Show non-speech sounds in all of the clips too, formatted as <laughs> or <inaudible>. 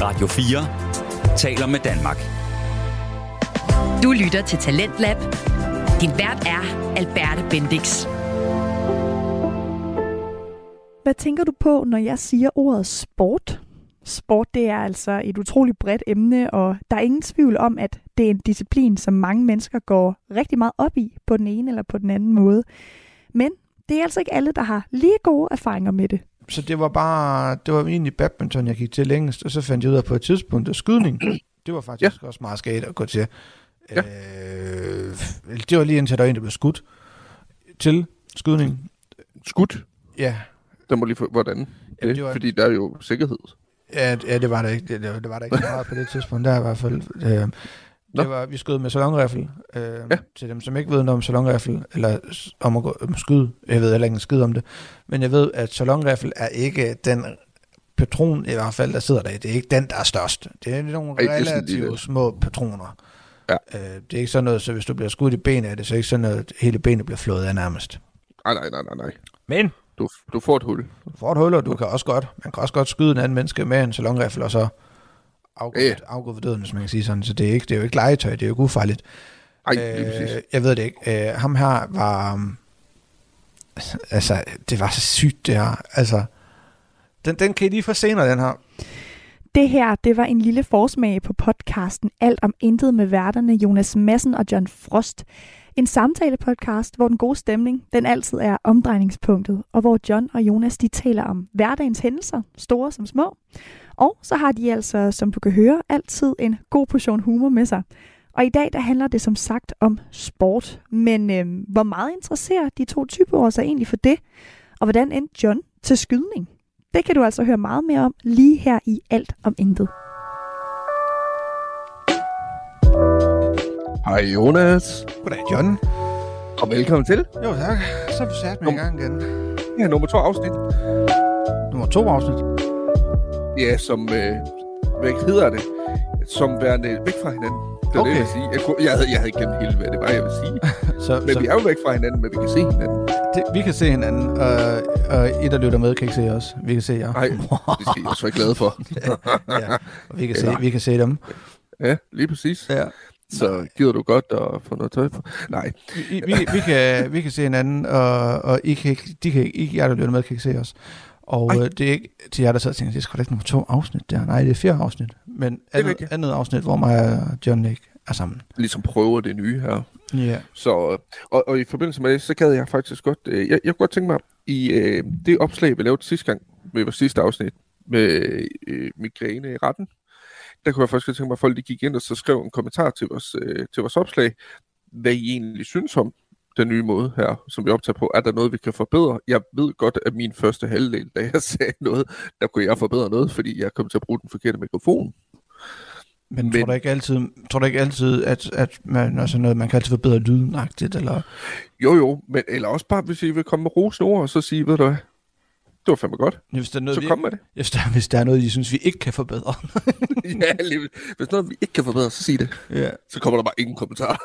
Radio 4 taler med Danmark. Du lytter til Talentlab. Din vært er Alberte Bendix. Hvad tænker du på, når jeg siger ordet sport? Sport det er altså et utroligt bredt emne, og der er ingen tvivl om, at det er en disciplin, som mange mennesker går rigtig meget op i på den ene eller på den anden måde. Men det er altså ikke alle, der har lige gode erfaringer med det. Så det var bare, det var egentlig badminton, jeg gik til længst, og så fandt jeg ud af på et tidspunkt, at skydning, <clears throat> det var faktisk ja. også meget skade at gå til. Ja. Øh, det var lige indtil der var en, der blev skudt til skydning. Skudt? Ja. Der må lige få, hvordan? Ja, det var, Fordi der er jo sikkerhed. Ja, ja det var der ikke. Det, det var der ikke meget på det tidspunkt. Der i hvert fald. Øh, det var, vi skød med salonriffel. Øh, ja. Til dem, som ikke ved noget om salonriffel, eller om at, gå, om skyde. Jeg ved heller ikke en skid om det. Men jeg ved, at salonriffel er ikke den patron, i hvert fald, der sidder der. Det er ikke den, der er størst. Det er nogle Ej, relativt det. små patroner. Ja. Øh, det er ikke sådan noget, så hvis du bliver skudt i benet, er det så ikke sådan noget, at hele benet bliver flået af nærmest. Nej, nej, nej, nej, nej. Men du, du får et hul. Du får et hul, og du kan også godt, man kan også godt skyde en anden menneske med en salonriffel, og så afgå, ja. afgå for døden, hvis man kan sige sådan. Så det er, ikke, det er jo ikke legetøj, det er jo ikke ufarligt. Ej, øh, jeg ved det ikke. Øh, ham her var... Um, altså, det var så sygt, det her. Altså, den, den kan I lige få senere, den her. Det her, det var en lille forsmag på podcasten Alt om intet med værterne Jonas Madsen og John Frost. En samtale-podcast, hvor den gode stemning, den altid er omdrejningspunktet, og hvor John og Jonas, de taler om hverdagens hændelser, store som små. Og så har de altså, som du kan høre, altid en god portion humor med sig. Og i dag, der handler det som sagt om sport. Men øh, hvor meget interesserer de to typer sig egentlig for det? Og hvordan endte John til skydning? Det kan du altså høre meget mere om lige her i Alt om Intet. Hej Jonas. Goddag John. Og velkommen til. Jo tak. Så er vi sat med Num- i gang igen. Ja, nummer to afsnit. Nummer to afsnit? Ja, som, øh, hvad hedder det? Som værende væk fra hinanden. Det er okay. det, jeg vil sige. Jeg, kunne, jeg, havde, jeg havde ikke glemt helt, hvad det var, jeg vil sige. <laughs> så, men så, vi er jo væk fra hinanden, men vi kan se hinanden. Det, vi kan se hinanden, og, og I, der lytter med, kan ikke se os. Vi kan se jer. Nej, det I også være glade for. <laughs> ja, og vi kan, se, vi kan se dem. Ja, lige præcis. Ja. Så gider du godt at få noget tøj på? Nej. Vi, vi, vi, kan, vi kan se hinanden, og, og I kan ikke, de kan ikke, I, jer der lytter med, kan ikke se os. Og øh, det er ikke til jer, der sidder og tænker, det skal ikke nogle to afsnit der. Nej, det er fire afsnit. Men andet, andet afsnit, hvor mig og John ikke er sammen. Ligesom prøver det nye her. Ja. Så, og, og i forbindelse med det, så gad jeg faktisk godt, øh, jeg, jeg kunne godt tænke mig, i øh, det opslag, vi lavede sidste gang, med vores sidste afsnit, med øh, migræne i retten, der kunne jeg faktisk tænke mig, at folk de gik ind og så skrev en kommentar til vores, øh, til vores opslag, hvad I egentlig synes om den nye måde her, som vi optager på. Er der noget, vi kan forbedre? Jeg ved godt, at min første halvdel, da jeg <laughs> sagde noget, der kunne jeg forbedre noget, fordi jeg kom til at bruge den forkerte mikrofon. Men, Men tror du ikke altid, tror du ikke altid at, at man, altså noget, man kan altid forbedre lydenagtigt? Eller? Jo, jo, men eller også bare, hvis I vil komme med rosende ord, og så sige, ved du hvad, det var fandme godt. Hvis der er noget, så vi, kom med det. Hvis der, hvis der er noget, I synes, vi ikke kan forbedre. <laughs> ja, lige, hvis noget, vi ikke kan forbedre, så sig det. Ja. Så kommer der bare ingen kommentar.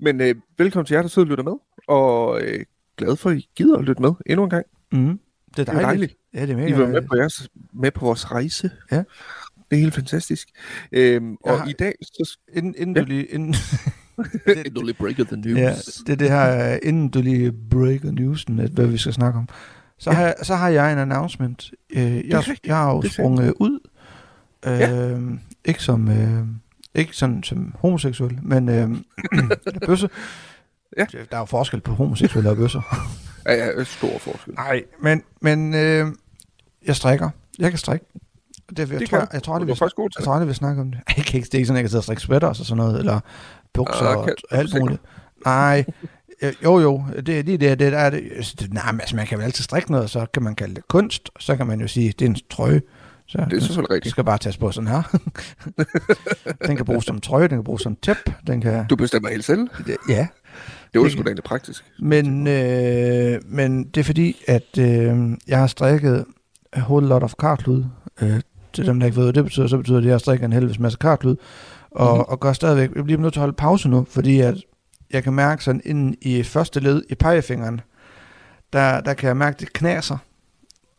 Men øh, velkommen til jer, der sidder og lytter med. Og øh, glad for, at I gider at lytte med endnu en gang. Mm. Det er dejligt. Det er dejligt. Ja, det er mega I var med på, jeres, med på vores rejse. Ja. Det er helt fantastisk. Øhm, og har, i dag... Så... Inden, inden ja. du lige... Inden, <laughs> inden du lige breaker the news. Ja, det er det her, inden du lige breaker newsen, hvad vi skal snakke om. Så, ja. har, så har jeg en announcement. Øh, jeg, jeg har jo sprunget ud. Øh, ja. Ikke som... Øh, ikke sådan som homoseksuel, men øh, <clears throat> bøsse. Ja. Der er jo forskel på homoseksuelle og bøsser. ja, ja, stor forskel. Nej, men, men øh, jeg strikker. Jeg kan strikke. Det, jeg, det tror, jeg, jeg tror aldrig, vi, jeg tror aldrig, vi snakker om det. <laughs> Jeg kan ikke, det er ikke sådan, jeg kan sidde og strikke sweaters og sådan noget, eller bukser uh, og alt muligt. Nej, Øh, jo, jo, det er lige det, det der er det. det nej, men altså, man kan vel altid strikke noget, så kan man kalde det kunst, så kan man jo sige, det er en trøje. Så, det er selvfølgelig rigtigt. Det skal bare tages på sådan her. <laughs> den kan bruges som trøje, den kan bruges som tæp. Den kan... Du bestemmer helt selv? Det, ja. Det var sgu da egentlig praktisk. Men, øh, men det er fordi, at øh, jeg har strikket a whole lot of kartlud. Øh, til dem, der ikke ved, hvad det betyder, så betyder det, at jeg strikker en helvedes masse kartlud. Og, mm-hmm. og gør stadigvæk, jeg bliver nødt til at holde pause nu, fordi at jeg kan mærke sådan inden i første led i pegefingeren, der, der kan jeg mærke, det knaser.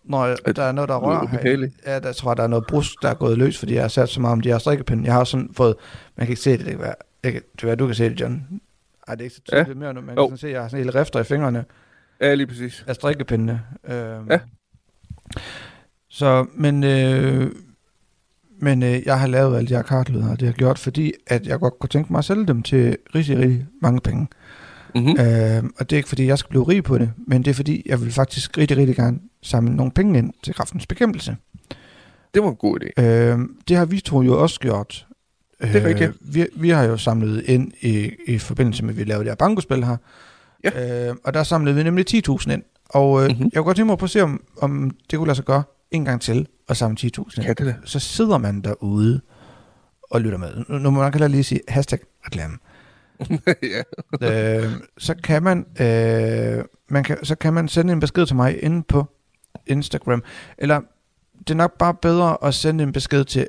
Når der er noget, der rører her, ja, der tror jeg, der er noget brusk, der er gået løs, fordi jeg har sat så meget om de her strikkepinde. Jeg har sådan fået, man kan ikke se det, det kan være, jeg kan, det kan være, du kan se det, John. Ej, det er ikke så tydeligt ja. mere nu, man kan sådan se, at jeg har sådan hele rifter i fingrene. Ja, lige præcis. Af strikkepindene. Øhm, ja. Så, men, øh, men øh, jeg har lavet alle de her kartlyder, og det har gjort, fordi at jeg godt kunne tænke mig at sælge dem til rigtig, rigtig mange penge. Mm-hmm. Øh, og det er ikke fordi, jeg skal blive rig på det, men det er fordi, jeg vil faktisk rigtig, rigtig gerne samle nogle penge ind til kraftens bekæmpelse. Det var en god idé. Øh, det har vi to jo også gjort. Det er rigtigt. Øh, vi, vi har jo samlet ind i, i forbindelse med, at vi lavede det her bankospil her. Ja. Øh, og der samlede vi nemlig 10.000 ind. Og øh, mm-hmm. jeg kunne godt tænke mig at prøve at se, om, om det kunne lade sig gøre en gang til og samle 10.000. Kan det det? Så sidder man derude og lytter med. Nu, nu må man kan lige sige hashtag reklame. <laughs> ja. øh, så kan man, øh, man kan, så kan man sende en besked til mig inde på Instagram. Eller det er nok bare bedre at sende en besked til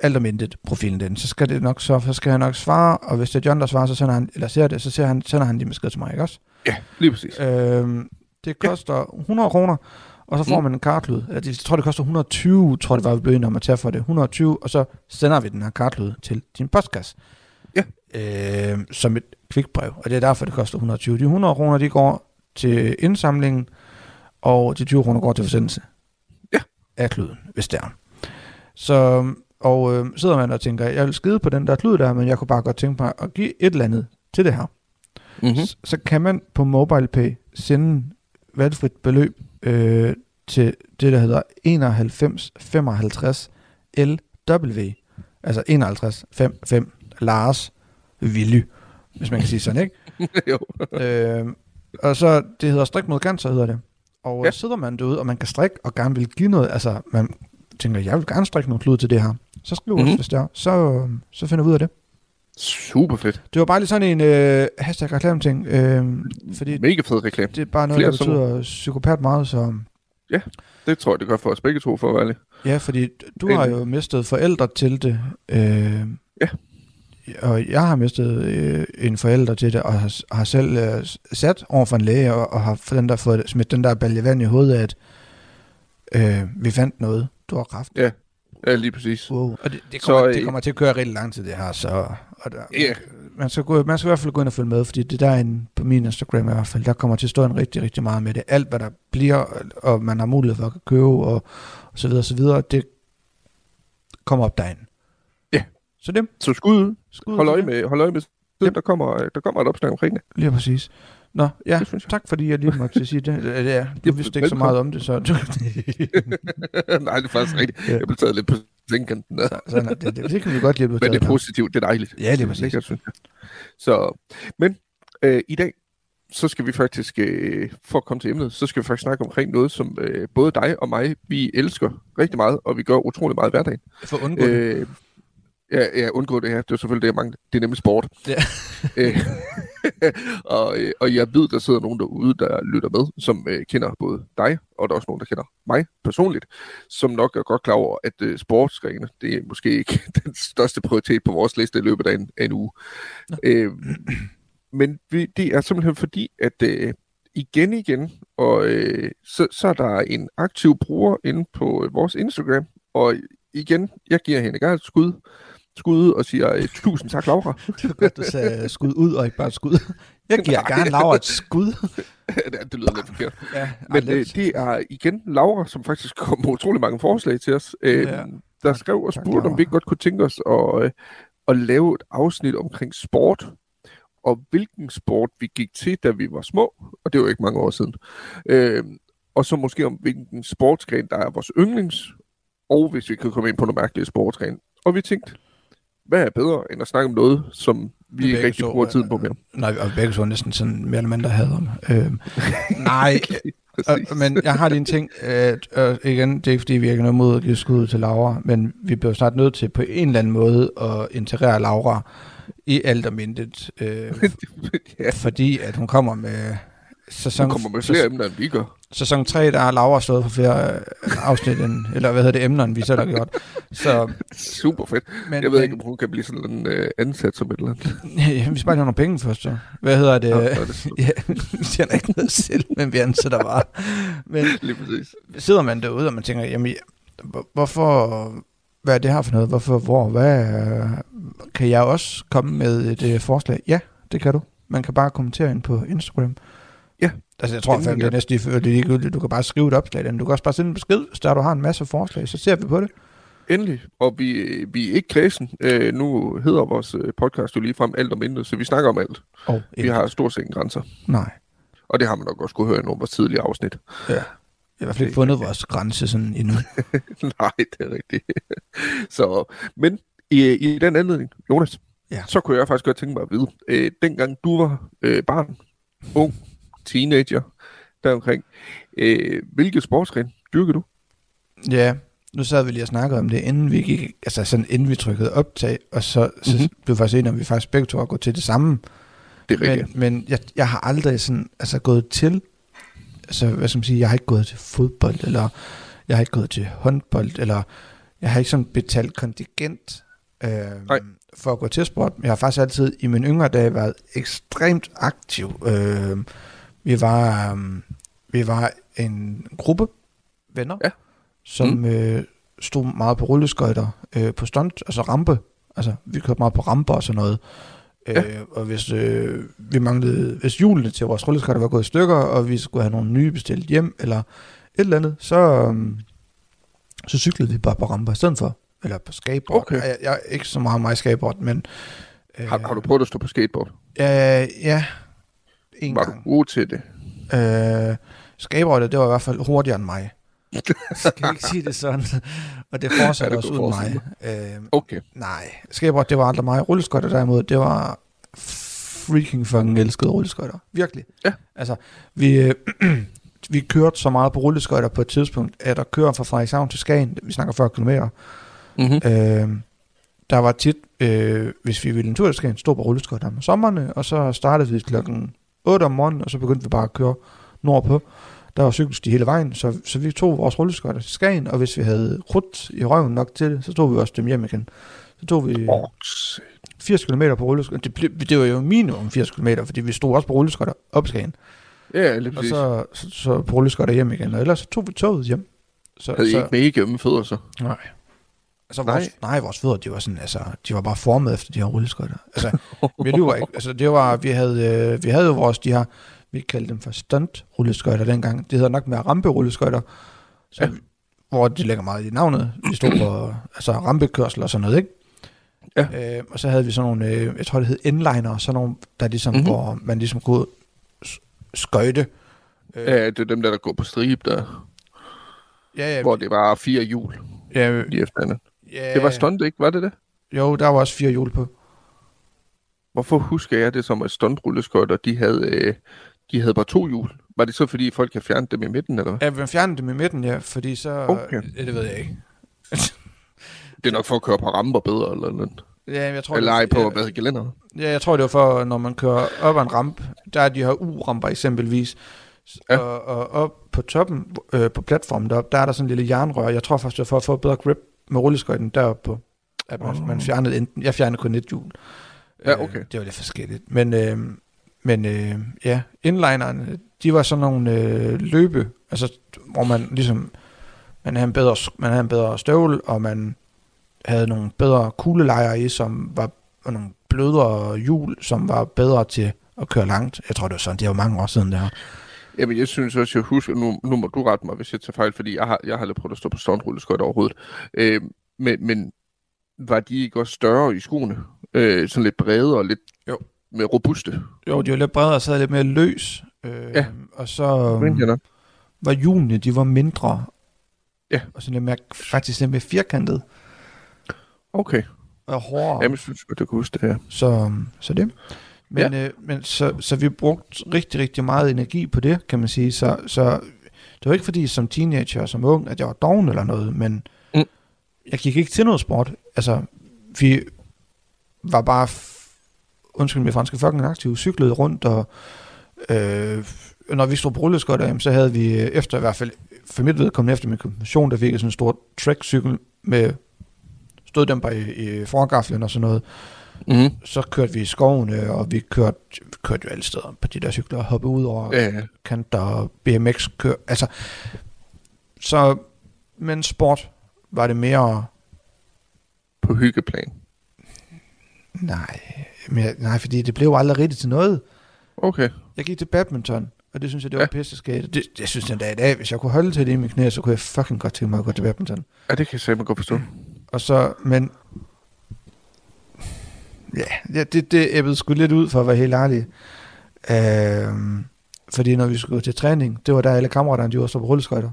alt om intet profilen den. Så skal det nok så, så skal jeg nok svare, og hvis det er John, der svarer, så sender han, eller ser det, så ser han, sender han de besked til mig, ikke også? Ja, lige præcis. Øh, det koster ja. 100 kroner, og så får mm. man en kartlyd. Jeg tror, det koster 120, tror det var, vi blev enige om at tage for det. 120, og så sender vi den her kartlyd til din postkasse. Ja. Øh, som et kvikbrev, og det er derfor, det koster 120. De 100 kroner, de går til indsamlingen, og de 20 kroner går til forsendelse. Ja. Af klyden, hvis det er. Så, og øh, sidder man og tænker, jeg vil skide på den der klud der, men jeg kunne bare godt tænke mig at give et eller andet til det her. Mm-hmm. Så, så kan man på MobilePay sende valgfrit beløb øh, til det, der hedder 9155 LW. Altså 51 5 5 Lars Villy, hvis man kan sige sådan, ikke? <laughs> jo. øh, og så, det hedder strik mod cancer, hedder det. Og ja. sidder man derude, og man kan strikke og gerne vil give noget, altså man tænker, jeg vil gerne strikke noget klud til det her. Så skriver mm-hmm. hvis det er, så, så finder vi ud af det. Super fedt. Det var bare lige sådan en øh, hashtag reklame ting. Øh, fordi Mega fed reklame. Det er bare noget, Flere der betyder sommer. psykopat meget, så... Ja, det tror jeg, det gør for os begge to, for at være Ja, fordi du en... har jo mistet forældre til det. Øh, ja. Og jeg har mistet øh, en forælder til det, og har, har selv øh, sat over for en læge, og, og har for den der fået smidt den der balje vand i hovedet, at øh, vi fandt noget. Du har kraft. Ja, Ja, lige præcis. Wow. Og det, det, kommer, så, det øh, kommer til at køre rigtig lang tid, det her. Så, og der, yeah. man, skal gå, man skal i hvert fald gå ind og følge med, fordi det der er en, på min Instagram i hvert fald, der kommer til at stå en rigtig, rigtig meget med det. Alt, hvad der bliver, og man har mulighed for at købe, og, og så videre, og så videre, det kommer op derinde. Ja. Så det. Så skud, skud hold øje med, hold øje med, yep. der, kommer, der kommer et opslag omkring det. Lige præcis. Nå, ja, tak fordi jeg lige måtte sige det. Ja, du vidste ikke så meget om det, så... <laughs> Nej, det er faktisk rigtigt. Jeg blev taget lidt på sengkanten. Så, sådan, det, det, det, kan vi godt lide, <laughs> Men det er positivt, det er dejligt. Ja, det er præcis. Lækkert, synes jeg. Så, men øh, i dag, så skal vi faktisk, øh, for at komme til emnet, så skal vi faktisk snakke omkring noget, som øh, både dig og mig, vi elsker rigtig meget, og vi gør utrolig meget i hverdagen. For at undgå øh, det. Ja, ja, undgå det her. Det er selvfølgelig det, jeg mangler. Det er nemlig sport. Ja. <laughs> Øh, <laughs> og, øh, og jeg ved, der sidder nogen derude, der lytter med, som øh, kender både dig, og der er også nogen, der kender mig personligt, som nok er godt klar over, at øh, sportsgrene, det er måske ikke <laughs> den største prioritet på vores liste i løbet af en, af en uge. Øh, men vi, det er simpelthen fordi, at øh, igen igen, og øh, så, så er der en aktiv bruger inde på øh, vores Instagram, og igen, jeg giver hende et skud, skud og siger uh, tusind tak, Laura. <laughs> det var godt, du sagde skud ud og ikke bare skud. Jeg giver Nej. gerne Laura et skud. <laughs> det, det lyder lidt forkert. Ja, Men uh, det er igen Laura, som faktisk <laughs> kom med utrolig mange forslag til os. Uh, ja. Der skrev og spurgte, om vi godt kunne tænke os at, uh, at lave et afsnit omkring sport, og hvilken sport vi gik til, da vi var små, og det var ikke mange år siden. Uh, og så måske om hvilken sportsgren, der er vores yndlings, og hvis vi kan komme ind på nogle mærkelige sportsgren. Og vi tænkte, hvad er bedre, end at snakke om noget, som vi ikke rigtig bruger tiden på mere? Nej, og begge så næsten sådan mere eller mindre hader om. <laughs> Øh, nej, øh, men jeg har lige en ting. Øh, øh, igen, det er ikke fordi, vi ikke har noget mod at give skud til Laura, men vi bliver snart nødt til på en eller anden måde at integrere Laura i alt om intet. Øh, <laughs> ja. Fordi at hun kommer med sæson, Du kommer med flere emner, end vi gør. sæson 3, der har Laura stået for flere øh, afsnit, end, eller hvad hedder det, emner, end vi selv har gjort. Så, Super fedt. men, Jeg ved men, ikke, om hun kan blive sådan en uh, ansat som et eller andet. <laughs> Ja, vi skal bare have nogle penge først, så. Hvad hedder det? Nå, er det <laughs> ja, vi tjener ikke noget selv, men vi ansætter bare. Men <laughs> Lige præcis. sidder man derude, og man tænker, jamen, hvor- hvorfor, hvad er det her for noget? Hvorfor, hvor, hvad, øh, kan jeg også komme med et øh, forslag? Ja, det kan du. Man kan bare kommentere ind på Instagram. Ja. Altså, jeg tror fandme, det er næsten det er ligegyldigt. Du kan bare skrive et opslag, den. du kan også bare sende en besked, hvis der du har en masse forslag, så ser vi på det. Endelig. Og vi, vi er ikke kredsen. Uh, nu hedder vores øh, podcast jo lige frem alt om intet, så vi snakker om alt. Og Vi har stort set ingen grænser. Nej. Og det har man nok også kunne høre i nogle af vores tidligere afsnit. Ja. Jeg har i hvert fald ikke fundet vores grænse sådan endnu. <laughs> Nej, det er rigtigt. <laughs> så, men i, i den anledning, Jonas, Ja. så kunne jeg faktisk godt tænke mig at vide, øh, dengang du var øh, barn, ung, teenager, deromkring, øh, hvilke sportsgren dyrker du? Ja, nu sad vi lige og snakkede om det, inden vi gik, altså sådan inden vi trykkede optag, og så, så Mhm. blev vi faktisk enige om, at vi faktisk begge to har gået til det samme. Det er rigtigt. Men, men jeg, jeg har aldrig sådan, altså gået til, altså hvad skal man sige, jeg har ikke gået til fodbold, eller jeg har ikke gået til håndbold, eller jeg har ikke sådan betalt kontingent øh, Nej. for at gå til sport. Jeg har faktisk altid i mine yngre dage været ekstremt aktiv. Øh, vi var, øh, vi var en gruppe venner, Ja. som mm. øh, stod meget på rulleskøjter, øh, på stunt, altså rampe. Altså, vi kørte meget på ramper og sådan noget. Ja. Øh, og hvis øh, vi manglede, hvis hjulene til vores rulleskøjter var gået i stykker, og vi skulle have nogle nye bestilt hjem, eller et eller andet, så, øh, så cyklede vi bare på ramper i stedet for. Eller på skateboard. Okay. Jeg, jeg er ikke så meget mig skateboard, men... Øh, Har, har du prøvet at stå på skateboard? Ja, ja. En Var du gang. god til det? Øh, skateboardet, det var i hvert fald hurtigere end mig. <laughs> Skal ikke sige det sådan? Og det fortsatte Ja, det også uden mig. Øh, Okay. nej, skateboard, det var aldrig mig. Rulleskøjter derimod, det var freaking fucking elskede rulleskøjter. Virkelig. Ja. Altså, vi, øh, <clears throat> vi kørte så meget på rulleskøjter på et tidspunkt, at der kører fra Frederikshavn til Skagen, vi snakker 40 km, Mm-hmm. Øh, der var tit, øh, hvis vi ville en tur til Skagen, stå på rulleskøjter om sommerne, og så startede vi klokken 8 om morgenen, og så begyndte vi bare at køre nordpå. Der var cykelsti hele vejen, så, så vi tog vores rulleskøjter til Skagen, og hvis vi havde krudt i røven nok til det, så tog vi også dem hjem igen. Så tog vi Oh, 80 km på rulleskøjter. Det, det var jo minimum 80 km, fordi vi stod også på rulleskøjter op Skagen. ja, lige Og præcis. så, så, så på rulleskøjter hjem igen, og ellers så tog vi toget hjem. Så, Havde I så, ikke mega ømme fødder så? Nej. Altså, Nej. vores, nej. vores fødder, de var sådan, altså, de var bare formet efter de her rulleskøjter. Altså, vi lyver ikke. Altså, det var, vi havde, øh, vi havde jo vores, de her, vi kaldte dem for stunt rulleskøjter dengang. Det hedder nok mere rampe rulleskøjter. Så, Ja. Hvor det ligger meget i navnet. Vi stod på altså, rampekørsel og sådan noget, ikke? Ja. Øh, og så havde vi sådan nogle, øh, jeg tror det hed inliner, sådan nogle, der ligesom, Mhm. mm-hmm. hvor man ligesom kunne skøjte. Øh, Ja, det er dem der, der går på stribe der, ja, ja, hvor det var fire hjul ja, lige efter hinanden. Ja, Det var stunt, ikke? Var det det? Jo, der var også fire hjul på. Hvorfor husker jeg det som, at stuntrulleskøjter, de havde, øh, de havde bare to hjul? Var det så, fordi folk kan fjerne dem i midten, eller hvad? Ja, vi fjernede dem i midten, ja, fordi så... Okay. Ja, det ved jeg ikke. <laughs> Det er nok for at køre på ramper bedre, eller noget. Ja, jeg tror, Eller ej på, ja, hvad gelænder. ja, jeg tror, det var for, når man kører op ad en ramp, der er de her U-ramper eksempelvis, ja. og, og op på toppen, øh, på platformen deroppe, der er der sådan en lille jernrør. Jeg tror faktisk, det var for at få bedre grip med rulleskøjten deroppe på, at man, Oh. man fjernede enten, jeg fjernede kun et hjul. Ja, okay. Øh, det var lidt forskelligt. Men, øh, men øh, ja, inlinerne, de var sådan nogle øh, løbe, altså hvor man ligesom, man havde en bedre, man havde en bedre støvle, og man havde nogle bedre kuglelejer i, som var og nogle blødere hjul, som var bedre til at køre langt. Jeg tror, det var sådan, det var mange år siden det her. Jamen, jeg synes også, jeg husker, nu, nu må du rette mig, hvis jeg tager fejl, fordi jeg har, jeg har aldrig prøvet at stå på stuntrulleskøjter overhovedet. Øh, men, men var de ikke også større i skoene? Øh, sådan lidt brede og lidt Jo. mere robuste? Jo, de var lidt bredere og sad lidt mere løs. Øh, Ja. Og så var hjulene, de var mindre. Ja. Og sådan lidt mere, faktisk lidt mere firkantet Okay. og hårdere. Jamen, jeg synes godt, jeg kan huske det her. Så, så det. Men, ja. øh, men så, så vi brugte rigtig, rigtig meget energi på det, kan man sige. Så, så det var ikke fordi som teenager og som ung, at jeg var doven eller noget, men Mm. jeg gik ikke til noget sport. Altså, vi var bare, undskyld mig franske, fucking aktive, cyklede rundt og øh, når vi stod på rulleskøjter, så havde vi øh, efter i hvert fald, for mit vedkommende efter min konfirmation, der fik jeg sådan en stor trackcykel med støddæmper i, i forgaflen og sådan noget. Mm-hmm. Så kørte vi i skoven, øh, og vi kørte, vi kørte jo alle steder på de der cykler, og hoppe ud over Ja, ja. kanter og BMX kør. Altså, så, men sport var det mere, På hyggeplan. nej, mere, nej, fordi det blev aldrig rigtigt til noget. Okay. Jeg gik til badminton, og det synes jeg, det var Ja. ja. pisse skægt. Det, jeg synes den dag i dag, hvis jeg kunne holde til det i mine knæ, så kunne jeg fucking godt tænke mig at gå til badminton. Ja, det kan jeg simpelthen godt forstå. Og så, men... Ja, ja det, det æbbede sgu lidt ud, for at være helt ærlig. Øhm, fordi når vi skulle gå til træning, det var der alle kammeraterne, de var så på rulleskøjter.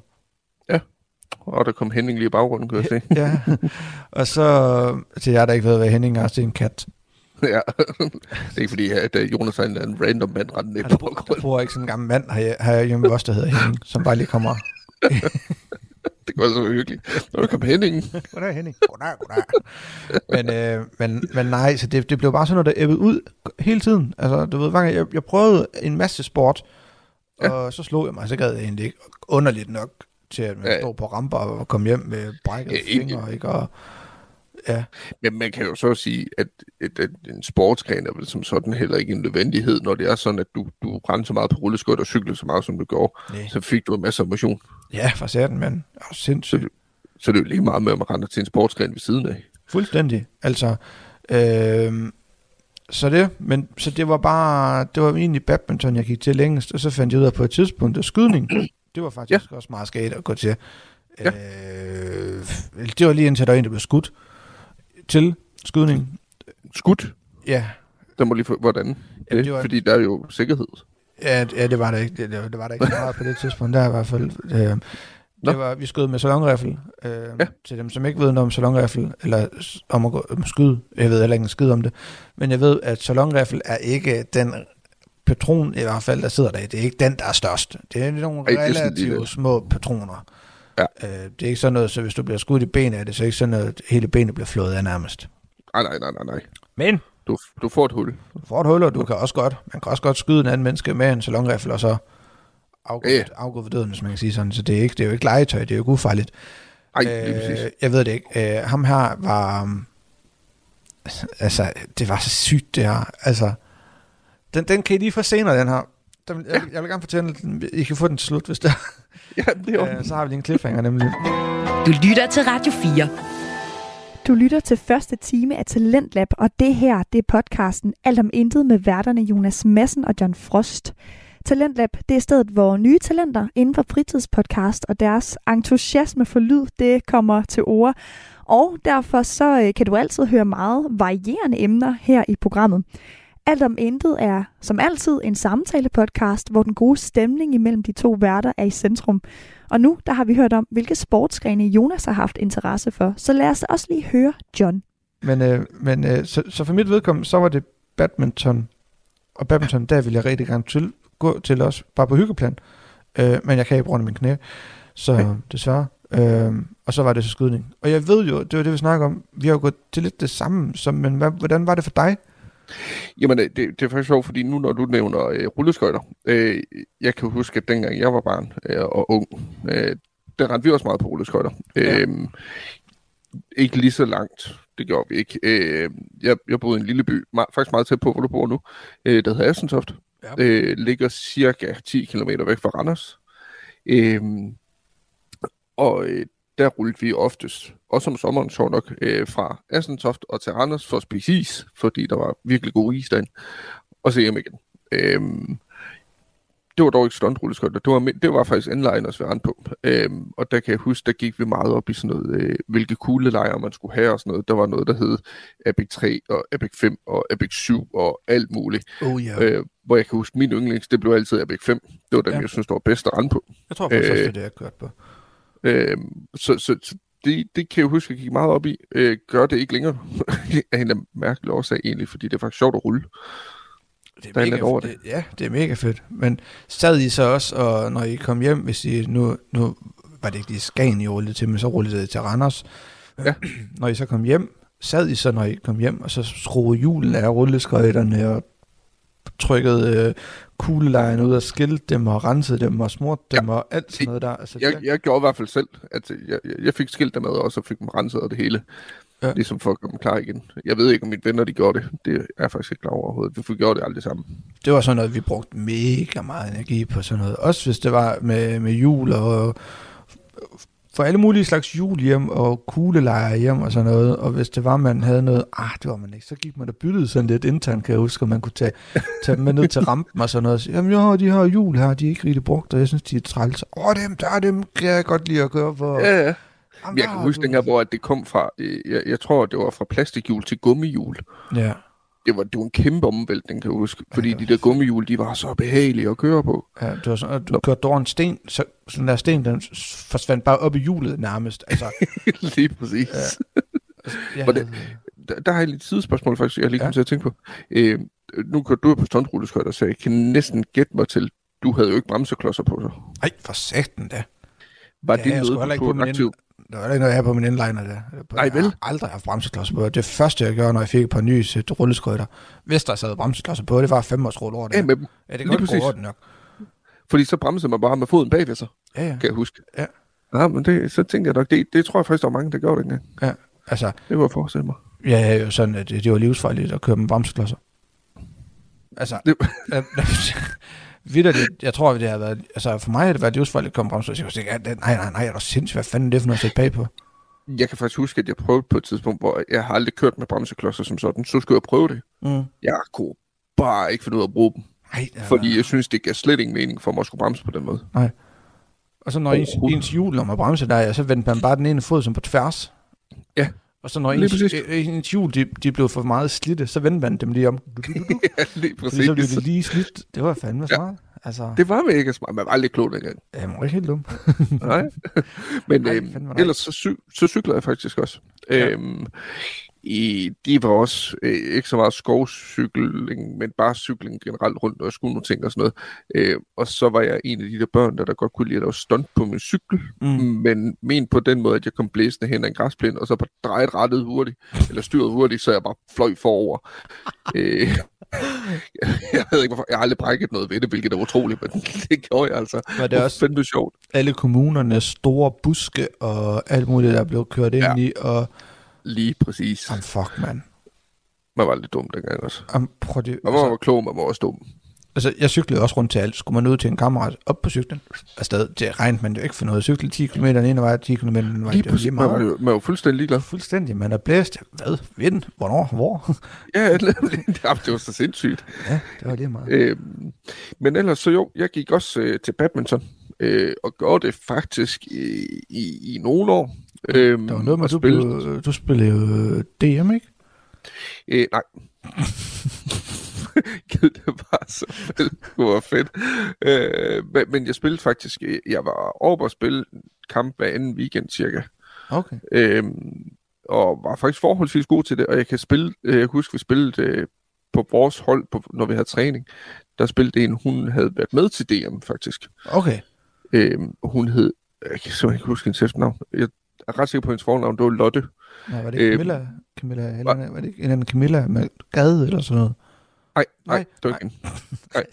Og der kom Henning lige i baggrunden, kan jeg se. Ja, og så til jer, der ikke ved, hvad Henning er, det er en kat. <laughs> ja. det er ikke fordi, at øh, Jonas er en, eller anden random mand rendende ned på bor, der baggrunden. bor ikke sådan en gammel mand her, her hjemme os, der hedder Henning, som bare lige kommer. <laughs> <laughs> Det går så hyggeligt. Kom Henning. <laughs> Goddag, Henning. Goddag, goddag. men, øh, men, men nej, så det, det blev bare sådan noget, der æbbede ud hele tiden. Altså, du ved, hver gang jeg, jeg prøvede en masse sport, Ja. og så slog jeg mig, så gad jeg egentlig ikke. Underligt nok til, at man Ja. står på ramper og kom hjem med brækket Ja, fingre, ikke? Og, ja, Men man kan jo så sige, at, at, at en sportsgren er vel som sådan heller ikke en nødvendighed, når det er sådan, at du, du rendte så meget på rulleskøjt og cyklede så meget, som du gjorde. Nej. Så fik du en masse motion. ja for satan, men oh, Så, sindssygt. så det er jo lige meget med, at man render til en sportsgren ved siden af. Fuldstændig. Altså, øh, så det, men så det var bare, det var egentlig badminton, jeg gik til længst, og så fandt jeg ud af på et tidspunkt, at skydning, <clears throat> det var faktisk ja. også meget skægt at gå til. Ja. Øh, det var lige indtil der var en, der blev skudt til skydning. Skudt, Ja, der må lige få, hvordan? Jamen, det, det var- Fordi der er jo sikkerhed. ja, ja det var der ikke, det, det var der ikke meget på det tidspunkt, der i hvert fald. Øh, det var, vi skød med salonriffel. Øh, Ja. Til dem, som ikke ved noget om salonriffel, eller om at gå, om skyde. Jeg ved heller ikke en skid om det. Men jeg ved, at salonriffel er ikke den patron, i hvert fald, der sidder der. Det er ikke den, der er størst. Det er nogle Ej, relativt små patroner. Ja. Øh, det er ikke sådan noget, så hvis du bliver skudt i benet, er det så ikke sådan noget, at hele benet bliver flået af nærmest. Nej, nej, nej, nej, nej. Men Du, du får et hul. du får et hul, og du kan også godt, man kan også godt skyde en anden menneske med en salonriffel, og så afgå, Ja, afgå for døden, hvis man kan sige sådan. Så det er, ikke, det er jo ikke legetøj, det er jo ikke ufarligt. Ej, lige præcis. Øh, jeg ved det ikke. Øh, ham her var... Um, altså, det var så sygt, det her. Altså, den, den kan I lige få senere, den her. Den, jeg, jeg vil gerne fortælle den. I kan få den til slut, hvis det <laughs> Ja, det er. Øh, så har vi lige en cliffhanger, nemlig. Du lytter til Radio 4. Du lytter til første time af Talentlab, og det her, det er podcasten Alt om intet med værterne Jonas Madsen og John Frost. Talentlab, det er stedet, hvor nye talenter inden for fritidspodcast og deres entusiasme for lyd, det kommer til ord. Og derfor så øh, kan du altid høre meget varierende emner her i programmet. Alt om intet er som altid en samtale-podcast, hvor den gode stemning imellem de to værter er i centrum. Og nu der har vi hørt om, hvilke sportsgrene Jonas har haft interesse for. Så lad os også lige høre John. Men, øh, men øh, så, så for mit vedkommende, så var det badminton. Og badminton, der vil jeg rigtig gerne til, gå til også, bare på hyggeplan. Øh, men jeg kan ikke bruge min knæ. Så Okay. okay. desværre. Øh, og så var det så skydning. Og jeg ved jo, det var det, vi snakker om. Vi har jo gået til lidt det samme. Så, men hvad, hvordan var det for dig? Jamen, øh, det, det er faktisk sjovt, fordi nu når du nævner øh, rulleskøjter, øh, jeg kan huske, at dengang jeg var barn øh, og ung, øh, der rendte vi også meget på rulleskøjter. Ja. Øh, ikke lige så langt, det gjorde vi ikke. Øh, jeg, jeg boede i en lille by, meget, faktisk meget tæt på, hvor du bor nu, øh, der hedder Assentoft. Ja. Øh, ligger cirka 10 km væk fra Randers. Øh, og øh, der rullede vi oftest, også om sommeren, sjov nok, øh, fra Assentoft og til Randers for at spise is, fordi der var virkelig god is derinde, og så hjem igen. Øhm, det var dog ikke stuntrulleskøjter, det var, det var faktisk inliners, vi rendte på. Øhm, og der kan jeg huske, der gik vi meget op i sådan noget, øh, hvilke kuglelejer man skulle have og sådan noget. Der var noget, der hed Epic 3 og Epic 5 og Epic 7 og alt muligt. Oh ja. Øh, hvor jeg kan huske, min yndlings, det blev altid Epic 5. Det var dem, Ja. jeg synes, der var bedst at rende på. Jeg tror faktisk også, øh, det er det, jeg kørte på. Øh, så så, så det, det kan jeg huske, at jeg gik meget op i. Øh, gør det ikke længere <laughs> af en mærkelig årsag egentlig, fordi det er faktisk sjovt at rulle. Det Der er mega lidt over fedt. Ja, det er mega fedt. Men sad I så også, og når I kom hjem, hvis I nu, nu var det ikke lige Skagen, I rullede til, men så rullede det til Randers. Ja. <clears throat> når I så kom hjem, sad I så, når I kom hjem, og så skruede julen af rulleskøjterne og trykkede øh, kuglelejrene ud og skilte dem og rensede dem og smurte dem Ja. og alt sådan noget der. Altså, Jeg, jeg gjorde i hvert fald selv, at jeg, jeg, jeg fik skilt dem ad, og så fik dem renset og det hele. Ja. Ligesom for at komme klar igen. Jeg ved ikke, om mine venner de gjorde det. Det er jeg faktisk ikke klar over overhovedet. Vi fik gjort det aldrig sammen. det var sådan noget, vi brugte mega meget energi på sådan noget. Også hvis det var med, med jul og for alle mulige slags jul hjem og kuglelejre hjem og sådan noget. Og hvis det var, man havde noget, ah, det var man ikke, så gik man og byttede sådan lidt internt, kan jeg huske, og man kunne tage, tage dem med ned til rampen og sådan noget. Og sige, Jamen, jo, de har jul her, de er ikke rigtig brugt, og jeg synes, de er træls. Åh, oh, dem, der er dem, kan jeg godt lide at gøre for. Ja, ja. Jamen, Jeg kan huske du- dengang, hvor at det kom fra, øh, jeg, jeg tror, det var fra plastikhjul til gummihjul. Ja. Det var, det var en kæmpe omvæltning, kan jeg huske. Fordi var de der gummihjul, de var så behagelige at køre på. Ja, det var sådan, at du kørte over en sten, så sådan der sten, den forsvandt bare op i hjulet nærmest. Altså, <laughs> Lige præcis. Ja. Ja. jeg Var det- Der, der har jeg lidt sidespørgsmål faktisk, jeg lige kom Ja. ja. til at tænke på. Øh, nu kørte du på stuntrulleskøjter, så jeg kan næsten gætte mig til, du havde jo ikke bremseklodser på sig. Ej, for sagten da. Var Ja, det noget, du tog aktiv? Der var ikke noget, jeg havde på min inliner der. På, Nej, vel? Jeg har aldrig haft bremseklodser på. Det første, jeg gjorde, når jeg fik et par nye sæt rulleskøjter, hvis der sad bremseklodser på, det var fem års rulle over det. Ja, med dem. ja, det kan godt gå det nok. Fordi så bremsede man bare med foden bagved sig, Ja, ja. kan jeg huske. Ja. Ja, men det, så tænker jeg nok, det, det tror jeg faktisk, der var mange, der gjorde dengang. ja. Altså, Det kunne jeg forestille mig. ja, jo sådan, at det, det var livsfarligt at køre med bremseklodser. Altså, Det, <laughs> Vitterligt, jeg tror, det har været, altså for mig har det været livsfarligt at komme bremseklodser. Jeg tænkte, nej, nej, nej, er du sindssygt, hvad fanden er det for noget at sætte bag på? jeg kan faktisk huske, at jeg prøvede på et tidspunkt, hvor jeg har aldrig kørt med bremseklodser som sådan. Så skulle jeg prøve det. Mm. Jeg kunne bare ikke finde ud af at bruge dem. Nej, har Fordi jeg synes, det gav slet ingen mening for mig at skulle bremse på den måde. Og så når ens, ens hjul, når man bremser der, så vendte man bare den ene fod som på tværs. Ja. Og så når ens, præcis. øh, ens hjul, de, de blev for meget slidte, så vendte man dem lige om. <laughs> Ja, lige Fordi så blev præcis. det lige slidt. Det var fandme Ja. smart. Altså, Det var mega smart. Man var aldrig klog dengang. det var ikke helt dumt. Nej. <laughs> Men Nej, øhm, ellers så, cy- så cyklede jeg faktisk også. Ja. Ja. Øhm, i, de var også øh, ikke så meget skovcykling, men bare cykling generelt rundt, og jeg skulle nogle ting og sådan noget. Øh, og så var jeg en af de der børn, der, der godt kunne lide at lave stunt på min cykel, Mm. men men på den måde, at jeg kom blæsende hen ad en græsplæne, og så bare drejet rettet hurtigt, eller styret hurtigt, så jeg bare fløj forover. <laughs> øh, jeg ved ikke, hvorfor. Jeg har aldrig brækket noget ved det, hvilket er utroligt, men <laughs> det gjorde jeg altså. Var det også fandme sjovt. alle kommunernes store buske og alt muligt, der blev kørt ind Ja. i, og Lige præcis. oh, fuck, mand. Man var lidt dum dengang også. Um, prøv det, Man var altså, klog, man var også dum. altså, jeg cyklede også rundt til alt. Skulle man ud til en kammerat op på cyklen, afsted, det regnede man jo ikke for noget. Cykle 10 km den ene vej, 10 km den anden vej. Lige det var lige Man var, meget. jo, man var jo fuldstændig ligeglad. Fuldstændig, man er blæst. Hvad? Vind? Hvornår? Hvor? <laughs> Ja, det, det var så sindssygt. ja, det var lige meget. Øhm, men ellers så jo, jeg gik også øh, til badminton, øh, og gjorde det faktisk i, i, i nogle år. Øhm, Der var noget med, at du, spillede- blev, du spillede jo DM, ikke? Øh, nej. <laughs> Gud, det var så fedt. Det var fedt. Øh, men, men jeg spillede faktisk, øh, jeg var over at spille kamp hver anden weekend cirka. Okay. Øhm, og var faktisk forholdsvis god til det, og jeg kan spille, øh, jeg kan huske, vi spillede øh, på vores hold, på, når vi havde træning, der spillede en, hun havde været med til DM faktisk. Okay. Øhm, hun hed, jeg kan simpelthen ikke huske hendes efternavn, jeg er ret sikker på hendes fornavn, det var Lotte. Ja, var det ikke Øh, Camilla? Camilla eller, var det ikke en eller anden Camilla med gade eller sådan noget? Nej, nej, Nej, det var ikke hende. <laughs> Nej,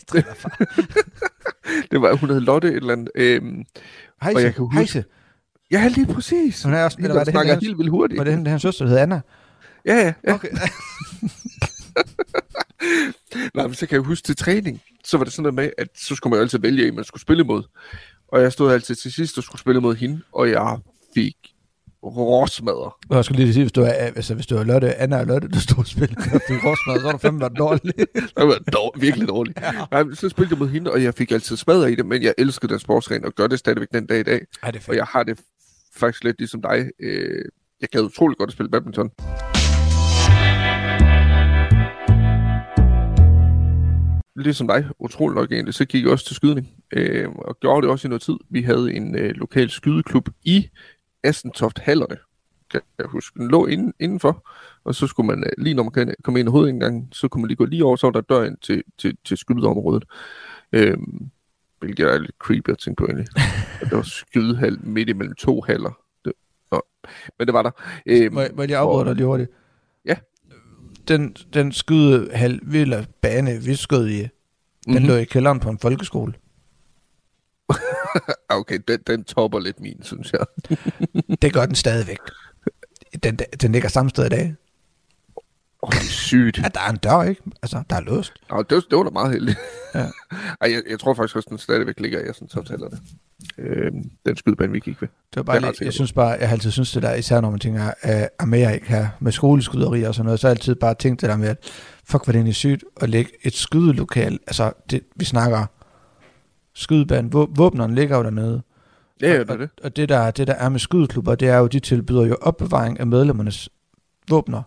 <laughs> det var, hun hed Lotte et eller andet. Øhm, Hejse, jeg kan huske- Hejse. ja, lige præcis. Hun er også, eller var det snakker hende, helt vildt hurtigt. var det hende, hans søster, der hed Anna? Ja, ja, ja. Okay. <laughs> Nej, men så kan jeg huske til træning, så var det sådan noget med, at så skulle man jo altid vælge en, man skulle spille imod. Og jeg stod altid til sidst og skulle spille mod hende, og jeg fik råsmadder. Jeg skulle lige sige, hvis du er, altså, hvis du er Lotte, Anna og Lotte, der stod og spillede, og <laughs> fik råsmad, så har du fandme været dårlig. <laughs> Det var dår, virkelig dårligt. ja. Men så spillede jeg mod hende, og jeg fik altid smadder i det, men jeg elskede den sportsgren, og gør det stadigvæk den dag i dag. Ej, det Og jeg har det faktisk lidt ligesom dig. Øh, jeg gad utrolig godt at spille badminton. Ligesom dig, utrolig nok egentlig, så gik jeg også til skydning. Øh, og gjorde det også i noget tid. Vi havde en øh, lokal skydeklub i Astentoft Hallerne. Kan jeg huske. Den lå inden, indenfor, og så skulle man, øh, lige når man kom ind i hovedindgangen, så kunne man lige gå lige over, så var der dør ind til, til, til skydeområdet. Øh, hvilket er lidt creepy at tænke på egentlig. <laughs> Der var skydehal midt imellem to haller. Det, nå. Men det var der. Øh, Må, jeg- må jeg afbryde dig lige hurtigt? Ja. Den, den skydehal, eller bane, vi skød i, Den lå i kælderen på en folkeskole. <laughs> okay, den, den topper lidt min, synes jeg. <laughs> Det gør den stadigvæk. Den, den ligger samme sted i dag. Oh, det er sygt. Ja, der er en dør, ikke? Altså, der er låst. Nå, det, det var da meget heldigt. Ja. <laughs> Ej, jeg, jeg tror faktisk også, den stadigvæk ligger, jeg sådan samtaler det. Øh, den skydebane, vi gik ved. Det var bare er lige, jeg synes bare, jeg har altid synes det der, især når man tænker uh, Amerika her, med skoleskyderi og sådan noget, så har jeg altid bare tænkt det der med, at fuck, hvor det egentlig sygt at lægge et skydelokal, altså det, vi snakker skydebane, vå- våbnerne ligger jo dernede, Ja, ja, og, det er det. og, og det, der, det der er med skydeklubber, det er jo, de tilbyder jo opbevaring af medlemmernes våbner.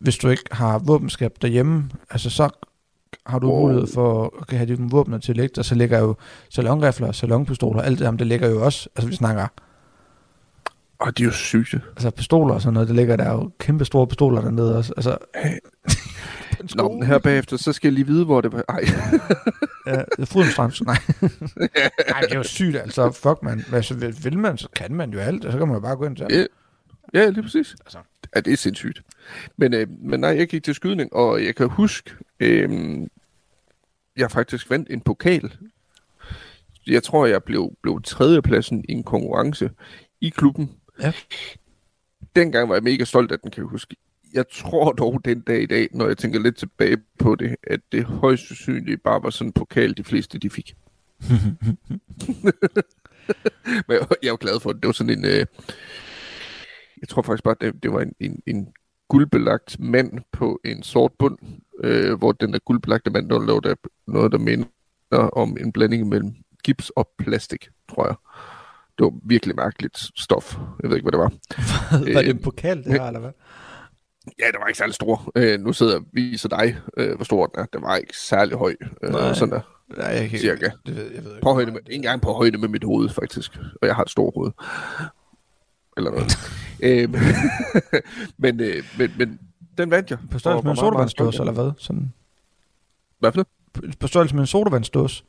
Hvis du ikke har våbenskab derhjemme, altså så har du Wow. mulighed for at have dine våbner til lægt, og så ligger jo salonrifler, salonpistoler, alt det der, det ligger jo også, altså vi snakker Åh, de er jo syge. altså pistoler og sådan noget, der ligger der jo kæmpe store pistoler dernede også. Altså, Nå, men her bagefter, så skal jeg lige vide, hvor det var. Ej. ja, det Frydenstrøms, <laughs> nej. nej, det er jo sygt, altså, fuck man. Men altså, vil, vil man, så kan man jo alt, og så kan man jo bare gå ind til Ja, ja, lige præcis. Altså. Ja, det er sindssygt. Men, øh, men nej, jeg gik til skydning, og jeg kan huske, øh, jeg faktisk vandt en pokal. Jeg tror, jeg blev, blev tredjepladsen i en konkurrence i klubben. Ja. Dengang var jeg mega stolt af den, kan jeg huske. Jeg tror dog den dag i dag, når jeg tænker lidt tilbage på det, at det højst sandsynligt bare var sådan en pokal, de fleste de fik. <laughs> Men jeg, jeg jo glad for det. Det var sådan en... Øh, jeg tror faktisk bare, det, det var en, en, en guldbelagt mand på en sort bund, øh, hvor den der guldbelagte mand, der lavede noget, der minder om en blanding mellem gips og plastik, tror jeg. Det var virkelig mærkeligt stof. Jeg ved ikke, hvad det var. <laughs> var det en pokal, det her, eller hvad? Ja, det var ikke særlig stor. Øh, nu sidder jeg og viser dig, øh, hvor stor den er. Den var ikke særlig høj. Øh, Nej. sådan der. Nej, jeg kan Cirka. Det ved, jeg ved ikke. På højde med, ikke engang på højde med mit hoved, faktisk. Og jeg har et stort hoved. Eller noget. <laughs> øhm, <laughs> men, øh, men, men den vandt jeg. På størrelse med en af eller hvad? Sådan, Hvad for det? på, størrelse med en sodavandsdåse.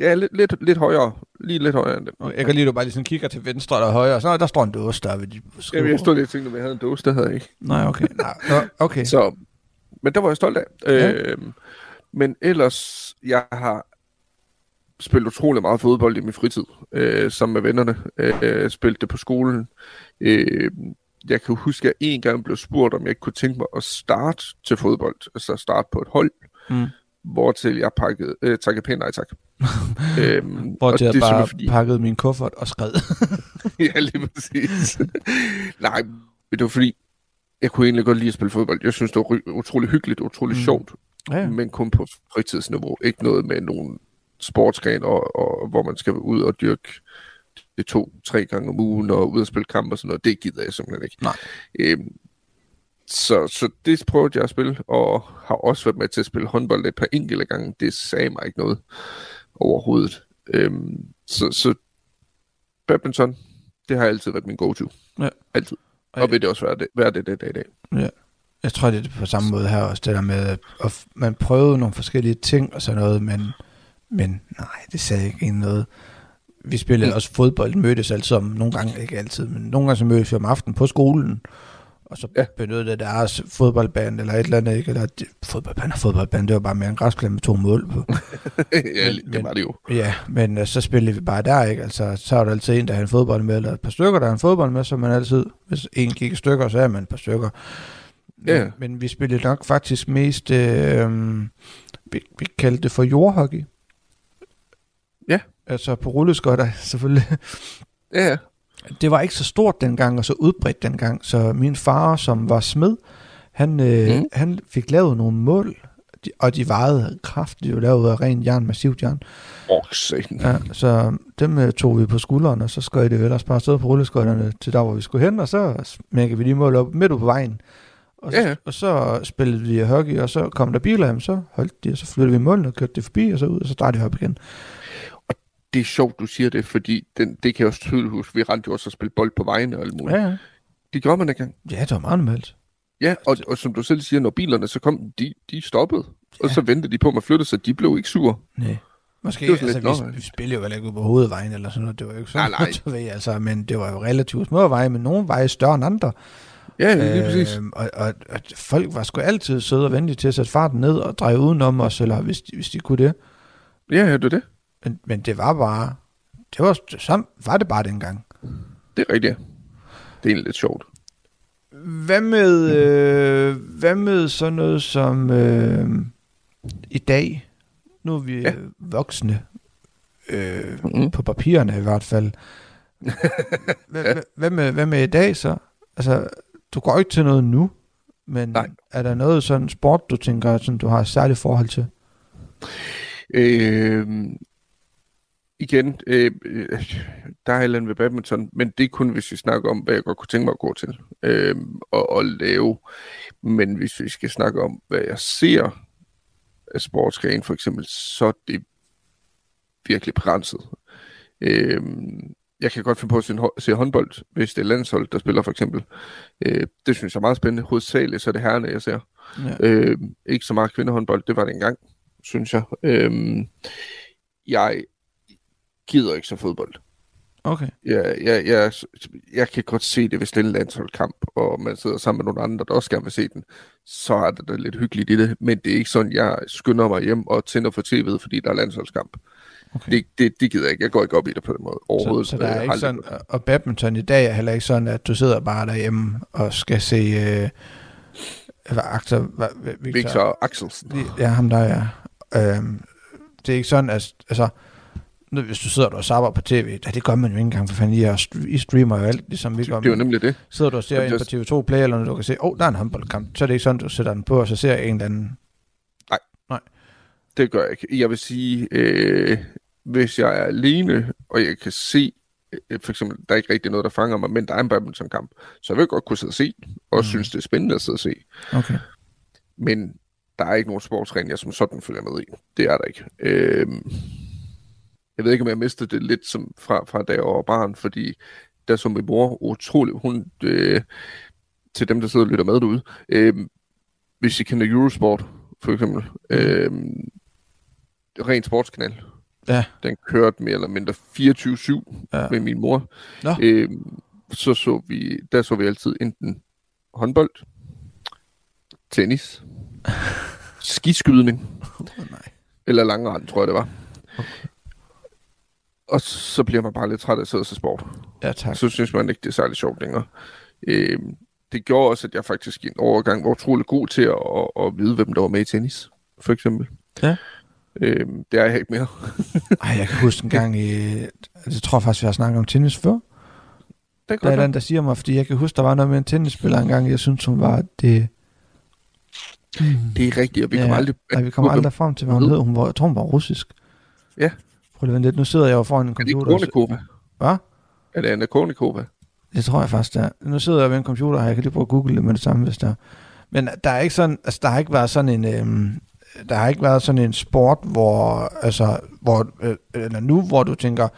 Ja, lidt, lidt, lidt højere. Lige lidt højere end den. Og Jeg kan lide, at du bare lige sådan kigger til venstre eller højre, og så der står en dåse der ved de Jamen, jeg stod lige og tænkte, at jeg havde en dåse, det havde jeg ikke. Nej, okay. <laughs> Nej, okay. Så, men der var jeg stolt af. Ja. Øhm, men ellers, jeg har spillet utrolig meget fodbold i min fritid, øh, sammen med vennerne. Øh, spillet det på skolen. Øh, jeg kan huske, at jeg en gang blev spurgt, om jeg ikke kunne tænke mig at starte til fodbold, altså starte på et hold, Mm. Hvortil jeg pakkede, øh, takkede pænt nej tak. <laughs> øhm, Hvor til jeg det bare simpelthen pakkede min kuffert og skred. <laughs> ja, lige præcis. <laughs> Nej, det var fordi, jeg kunne egentlig godt lide at spille fodbold. Jeg synes, det var utrolig hyggeligt, utrolig Mm. sjovt, ja. men kun på fritidsniveau. Ikke noget med nogen sportsgren, og, og hvor man skal ud og dyrke det to-tre gange om ugen, og ud og spille kamp og sådan noget. Det gider jeg simpelthen ikke. Nej. Øhm, så, så det prøvede jeg at spille, og har også været med til at spille håndbold et par enkelte gange. Det sagde mig ikke noget overhovedet. Øhm, så, så badminton, det har altid været min go-to. Ja. Altid. Og Og vil det også være det, være det den dag i dag. Jeg tror, det er på samme måde her også, det der med, at man prøvede nogle forskellige ting og sådan noget, men, men nej, det sagde ikke noget. Vi spillede Mm. også fodbold, mødtes altid om, nogle gange, ikke altid, men nogle gange så mødtes vi om aftenen på skolen, og så ja. Benyttede deres fodboldbane eller et eller andet, ikke? Eller fodboldbane og fodboldbane, det var bare mere en græsplæne med to mål på. <laughs> ja, Men- det var det jo. Ja, men uh, så spillede vi bare der, ikke? Altså, så er der altid en, der har en fodbold med, eller et par stykker, der har en fodbold med, så er man altid, hvis en gik i stykker, så er man et par stykker. Ja. Men, vi spillede nok faktisk mest, øh, vi, vi kaldte det for jordhockey. Ja. Altså på rulleskøjter, <laughs> selvfølgelig. Ja. Det var ikke så stort dengang, og så udbredt dengang, så min far, som var smed, han, øh, mm. Han fik lavet nogle mål, de- og de vejede kraftigt, de lavet af ren jern, massivt jern. Åh, satan. Ja, så dem øh, tog vi på skulderen, og så skøjte vi ellers bare afsted på rulleskøjterne til der, hvor vi skulle hen, og så smækkede vi de mål op midt på vejen. Og ja. og så spillede vi hockey, og så kom der biler, jamen, så holdt de, og så flyttede vi målene og kørte det forbi, og så ud, og så startede vi op igen. Det er sjovt, du siger det, fordi den, det kan jeg også tydeligt huske. Vi rendte jo også at spille bold på vejene og alt muligt. Ja, Ja. Det gjorde man ikke. Ja, det var meget normalt. Ja, og, og som du selv siger, når bilerne så kom, de, de stoppede. Ja. Og så ventede de på, at man flyttede sig. De blev ikke sure. Nej. Måske, Det var altså, lidt, vi, vi spillede jo heller ikke ude på hovedvejen eller sådan noget. Det var jo ikke sådan Nej, nej. <laughs> ved, altså, men det var jo relativt små veje, men nogle veje større end andre. Ja, lige præcis. Øh, og, og, og folk var sgu altid søde og venlige til at sætte farten ned og dreje udenom os, eller hvis, de, hvis de kunne det. Ja, ja, det er det. Men, men det var bare... Det var, så var det bare dengang. Det er rigtigt. Det er egentlig lidt sjovt. Hvad med, øh, hvad med sådan noget som øh, i dag? Nu er vi ja. voksne. Øh, mm. På papirerne i hvert fald. <laughs> hvad, ja. hvad, med, hvad med i dag så? Altså, du går ikke til noget nu, men Nej. er der noget sådan sport, du tænker, sådan, du har et særligt forhold til? Øh, igen, øh, der er et ved badminton, men det er kun, hvis vi snakker om, hvad jeg godt kunne tænke mig at gå til øh, og, og lave. Men hvis vi skal snakke om, hvad jeg ser af sportsgren for eksempel, så er det virkelig begrænset. Øh, jeg kan godt finde på at se, se håndbold, hvis det er landshold, der spiller for eksempel. Øh, det synes jeg er meget spændende. Hovedsageligt så er det herrene, jeg ser. Ja. Øh, ikke så meget kvindehåndbold, det var det engang, synes jeg. Øh, jeg gider ikke så fodbold. Okay. Jeg, jeg, jeg, jeg kan godt se det, hvis det er en landsholdkamp, og man sidder sammen med nogle andre, der også gerne vil se den, så er det da lidt hyggeligt i det, men det er ikke sådan, jeg skynder mig hjem og tænder for tv'et, fordi der er landsholdskamp. Okay. Det, det, det gider jeg ikke. Jeg går ikke op i det på den måde overhovedet. Så, så der er ikke sådan, og badminton i dag er heller ikke sådan, at du sidder bare derhjemme og skal se øh, hvad, Aktor, hvad, Victor, Victor Axelsen. Ja, ham der er. Øh, det er ikke sådan, at altså, hvis du sidder og sabber på tv, ja, det gør man jo ikke engang, for fanden, I, er, I streamer jo alt, ligesom vi gør. Det er jo nemlig det. Sidder du og ser ind på TV2 Play, eller når du kan se, åh, oh, der er en håndboldkamp, så er det ikke sådan, du sætter den på, og så ser jeg en eller anden. Nej. Nej. Det gør jeg ikke. Jeg vil sige, øh, hvis jeg er alene, og jeg kan se, øh, for eksempel, der er ikke rigtig noget, der fanger mig, men der er en badmintonkamp, så jeg vil godt kunne sidde og se og mm. synes, det er spændende at sidde og se. Okay. Men der er ikke nogen sportsgren, jeg som sådan følger med i. Det er der ikke. Øh, jeg ved ikke, om jeg mistede det lidt som fra, fra da jeg var barn, fordi der som min mor utrolig, hun, øh, til dem, der sidder og lytter med derude, øh, hvis I kender Eurosport, for eksempel, øh, ren sportskanal, ja. den kørte mere eller mindre 24-7 ja. med min mor, Nå. øh, så så vi, der så vi altid enten håndbold, tennis, <laughs> skiskydning, oh, nej. eller langrand, tror jeg det var. Okay. Og så bliver man bare lidt træt af at sidde og se sport. Ja, tak. Så synes man ikke, det er særlig sjovt længere. Øh, det gjorde også, at jeg faktisk i en overgang var utrolig god til at, at, at vide, hvem der var med i tennis, for eksempel. Ja. Øh, det er jeg ikke mere. <laughs> Ej, jeg kan huske en gang i... Jeg tror faktisk, vi har snakket om tennis før. Det der er den, der siger mig, fordi jeg kan huske, der var noget med en tennisspiller engang, jeg synes, hun var det... Det er rigtigt, og vi ja, kommer aldrig... Ja, vi kommer aldrig frem til, hvad hun hed. Hun var, jeg tror, hun var russisk. Ja. Prøv lige lidt. Nu sidder jeg jo foran en computer. Er det Konikova? Hvad? Er det Anna? Det tror jeg faktisk, det er. Nu sidder jeg ved en computer, og jeg kan lige prøve at google det med det samme, hvis der Men der er ikke sådan, altså der har ikke været sådan en, øhm, der har ikke været sådan en sport, hvor, altså, hvor, øh, eller nu, hvor du tænker,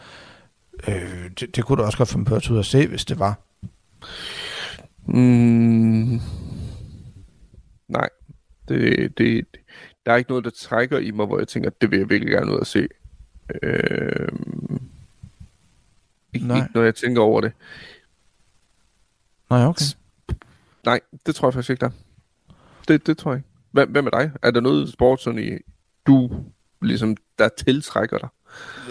øh, det, det kunne du også godt finde på at ud og se, hvis det var. Mm, nej, det, det, der er ikke noget, der trækker i mig, hvor jeg tænker, det vil jeg virkelig gerne ud og se. Øh, ikke, Nej. ikke når jeg tænker over det. Nej, okay. Nej, det tror jeg faktisk ikke, der det, det tror jeg ikke. Hvad, hvad med dig? Er der noget sport, sådan i, du ligesom, der tiltrækker dig?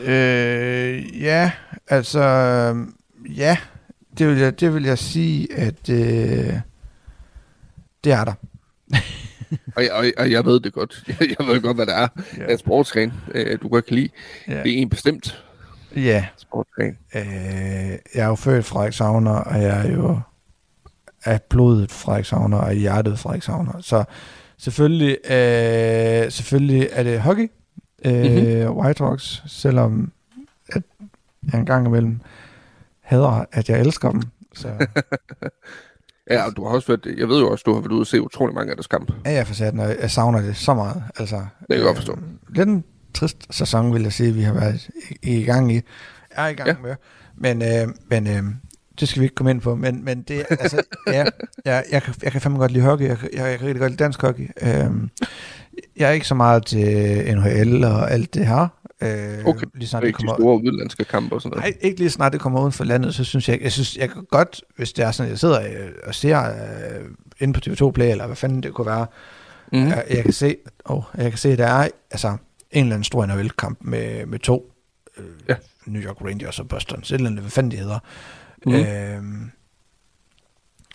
Øh, ja, altså, ja, det vil jeg, det vil jeg sige, at øh, det er der. <laughs> <laughs> og, jeg, og, og jeg ved det godt. <laughs> Jeg, jeg ved godt, hvad det er. Ja. Er sportsgren, øh, du godt kan lide. Ja. Det er en bestemt ja. sportsgren. Øh, jeg er jo født Frederikshavner, og jeg er jo af blodet Frederikshavner og hjertet Frederikshavner. Så selvfølgelig, øh, selvfølgelig er det hockey, øh, mm-hmm. White Rocks, selvom at jeg en gang imellem hader, at jeg elsker dem. Så. <laughs> Ja, og du har også været, jeg ved jo også, du har været ude og se utrolig mange af deres kampe. Ja, jeg for sat, og jeg savner det så meget. Altså, det kan jeg godt forstå. Øh, lidt en trist sæson, vil jeg sige, vi har været i, i gang i. Er i gang ja. med. Men, øh, men øh, det skal vi ikke komme ind på. Men, men det, altså, ja, jeg, jeg, kan, jeg kan fandme godt lide hockey. Jeg, jeg, jeg kan rigtig godt lide dansk hockey. Øh, jeg er ikke så meget til NHL og alt det her. Øh, okay, lige snart det kommer... de store udlandske kampe og sådan noget? Nej, ikke lige snart det kommer uden for landet, så synes jeg, jeg synes, jeg kan godt, hvis det er sådan, jeg sidder og ser uh, inde på TV2 Play, eller hvad fanden det kunne være, mm. jeg, jeg, kan se, oh, jeg kan se, at der er altså, en eller anden stor NFL-kamp med, med to øh, ja. New York Rangers og Boston, så et eller andet, hvad fanden det hedder. Mm. Øh,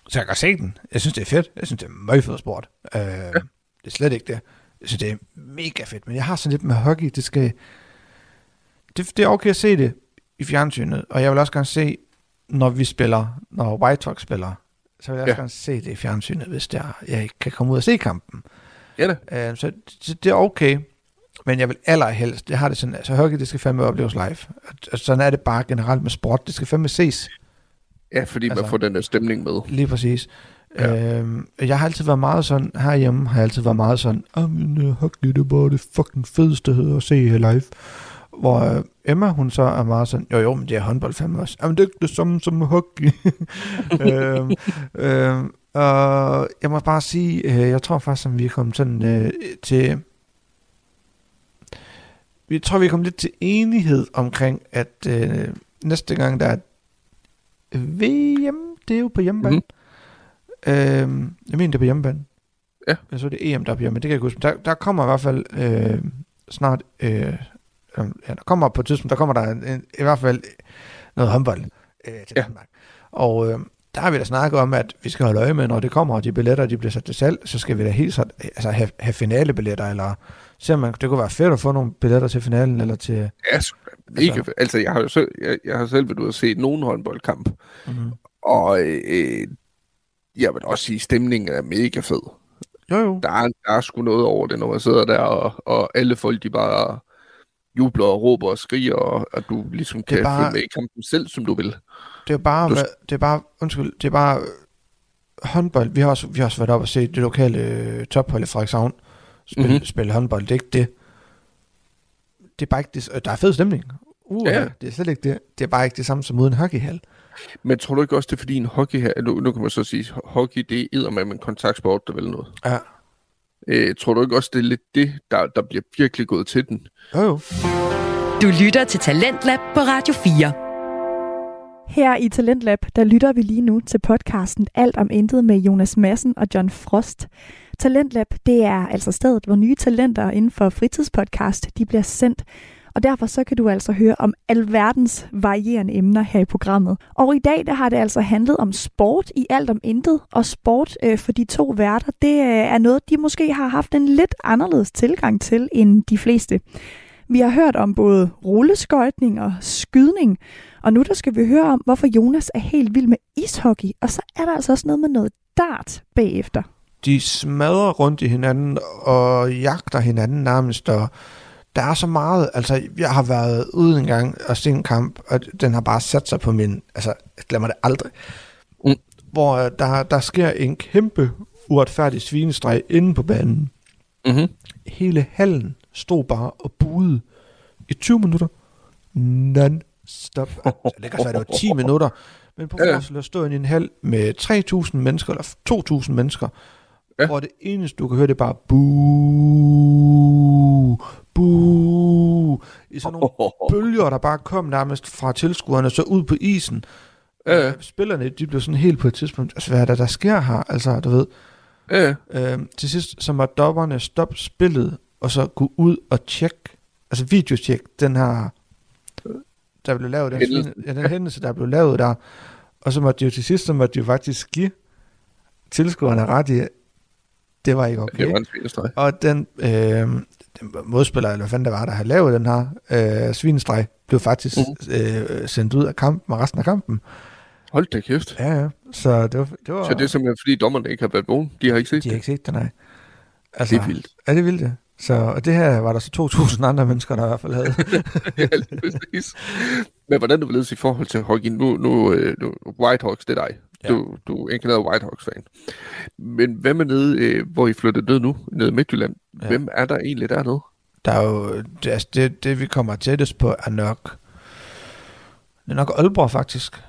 så jeg kan se den. Jeg synes, det er fedt. Jeg synes, det er meget fed sport. Øh, ja. Det er slet ikke det. Jeg synes, det er mega fedt. Men jeg har sådan lidt med hockey. Det skal... Det, det er okay at se det i fjernsynet. Og jeg vil også gerne se, når vi spiller, når White Sox spiller, så vil jeg også ja. gerne se det i fjernsynet, hvis jeg ikke kan komme ud og se kampen. Ja det. Øh, så det, det er okay. Men jeg vil allerhelst, jeg har det sådan, altså hockey, det skal fandme opleves live. Altså, sådan er det bare generelt med sport. Det skal fandme ses. Ja, fordi altså, man får den der stemning med. Lige præcis. Ja. Øhm, jeg har altid været meget sådan, herhjemme har jeg altid været meget sådan, ah, men uh, hockey, det er bare det fucking fedeste at se live. Hvor øh, Emma, hun så er meget sådan, jo jo, men det er håndbold fandme også. Jamen det er ikke det samme som hockey. <laughs> øhm, øhm, og jeg må bare sige, øh, jeg tror faktisk, at vi er kommet sådan øh, til... Vi tror, vi er kommet lidt til enighed omkring, at øh, næste gang, der er VM, det er jo på hjemmebane. Mm-hmm. Øhm, jeg mener, det er på hjemmebane. Ja. Jeg så det EM, der er på hjemmebane. Det kan jeg huske. Der, der kommer i hvert fald øh, snart... Øh, ja, der kommer på et tidspunkt, der kommer der en, i hvert fald noget håndbold øh, til ja. Danmark. Og øh, der har vi da snakket om, at vi skal holde øje med, når det kommer, og de billetter, de bliver sat til salg, så skal vi da helt sådan, altså have, have finalebilletter, eller se man, det kunne være fedt at få nogle billetter til finalen, eller til... Ja, altså, ikke, altså jeg har jo selv, jeg, jeg har selv været ude og se nogen håndboldkamp, mm-hmm. og øh, jeg vil også sige, at stemningen er mega fed. Jo, jo. Der er, der er sgu noget over det, når man sidder der, og, og alle folk, de bare jubler og råber og skriger, og at du ligesom kan bare, følge med i kampen selv, som du vil. Det er bare, du, det er bare, undskyld, det er bare håndbold. Vi har også, vi har også været op og set det lokale øh, tophold i Frederikshavn spille, mm-hmm. spille håndbold. Det er ikke det. Det er bare ikke det. Der er fed stemning. Uh, ja. Det er slet ikke det. Det er bare ikke det samme som uden en hockeyhal. Men tror du ikke også, det er fordi en hockey her, nu, nu kan man så sige, hockey det er med en kontaktsport, der vil noget. Ja. Øh, tror du ikke også, det er lidt det, der, der bliver virkelig gået til den? Jo jo. Du lytter til Talentlab på Radio 4. Her i Talentlab, der lytter vi lige nu til podcasten Alt om intet med Jonas Madsen og John Frost. Talentlab, det er altså stedet, hvor nye talenter inden for fritidspodcast, de bliver sendt. Og derfor så kan du altså høre om alverdens varierende emner her i programmet. Og i dag der har det altså handlet om sport i alt om intet. Og sport øh, for de to værter, det øh, er noget, de måske har haft en lidt anderledes tilgang til end de fleste. Vi har hørt om både rulleskøjtning og skydning, og nu der skal vi høre om, hvorfor Jonas er helt vild med ishockey, og så er der altså også noget med noget dart bagefter de smadrer rundt i hinanden og jagter hinanden nærmest, og der er så meget, altså jeg har været ude en gang og set en kamp, og den har bare sat sig på min, altså jeg glemmer det aldrig, mm. hvor øh, der, der sker en kæmpe uretfærdig svinestreg inde på banen. Mm-hmm. Hele hallen stod bare og buede i 20 minutter. Non-stop. Altså, det kan være, det var 10 minutter. Men på ja. at stå i en hal med 3.000 mennesker, eller 2.000 mennesker, ja. hvor det eneste, du kan høre, det er bare buh, buh, i sådan nogle <laughs> bølger, der bare kom nærmest fra tilskuerne, så ud på isen. Ja, ja. Spillerne, de blev sådan helt på et tidspunkt, altså hvad er der, der sker her, altså, du ved. Ja. Øhm, til sidst, så må dobberne stoppe spillet, og så gå ud og tjekke, altså videotjek den her, der blev lavet, den, <laughs> ja, den hændelse, der blev lavet der, og så måtte de jo til sidst, så måtte de jo faktisk give tilskuerne ret i, det var ikke okay. Det var en Og den, øh, den modspiller, eller hvad fanden der var, der havde lavet den her øh, svinestreg, blev faktisk mm. øh, sendt ud af kampen, og resten af kampen. Hold da kæft. Ja, ja. Så det var, det var... Så det er simpelthen, fordi dommerne ikke har været vågen? De har ikke set de det? De har ikke set det, nej. Altså, det er vildt. Ja, det er vildt, Så, og det her var der så 2.000 andre mennesker, der i hvert fald havde. <laughs> ja, præcis. Men hvordan du vil i forhold til hockey? Nu, nu, øh, nu Whitehawks, det er dig. Ja. Du, du er ikke noget Whitehawks-fan. Men hvem er nede, øh, hvor I flyttede ned nu, nede i Midtjylland? Ja. Hvem er der egentlig dernede? Der er jo, det, altså det, det vi kommer tættest på, er nok, det er nok Aalborg faktisk.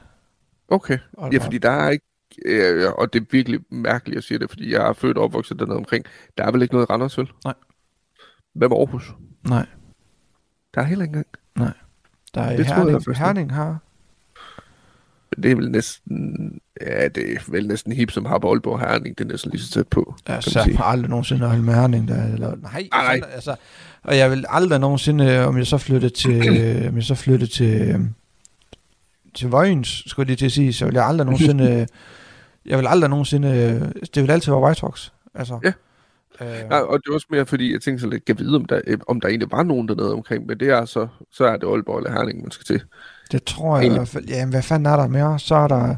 Okay, Aalborg. ja, fordi der er ikke, øh, og det er virkelig mærkeligt at sige det, fordi jeg er født og opvokset dernede omkring. Der er vel ikke noget Randers, vel? Nej. Hvem er Aarhus? Nej. Der er heller ikke engang. Nej. Der er Det jeg Herning, først. Herning har. Det er vel næsten... Ja, det er vel næsten hip som har på Aalborg Herning. Det er næsten lige så tæt på. Ja, så sige. jeg aldrig nogensinde holde med Herning. Der, eller, nej, Ah, nej. sådan, altså, og jeg vil aldrig nogensinde, om jeg så flyttede til, <clears throat> om jeg så flyttede til, øhm, til Vojens, skulle jeg lige til at sige, så vil jeg aldrig nogensinde, <laughs> jeg vil aldrig nogensinde, øh, det vil altid være White Sox. Altså, Ja. Øh, Ja, og det er også mere, fordi jeg tænkte så lidt, kan vide, om der, øh, om der egentlig var nogen dernede omkring, men det er så, så er det Aalborg eller Herning, man skal til. Det tror jeg i hvert fald. Ja, men hvad fanden er der mere? Så er der,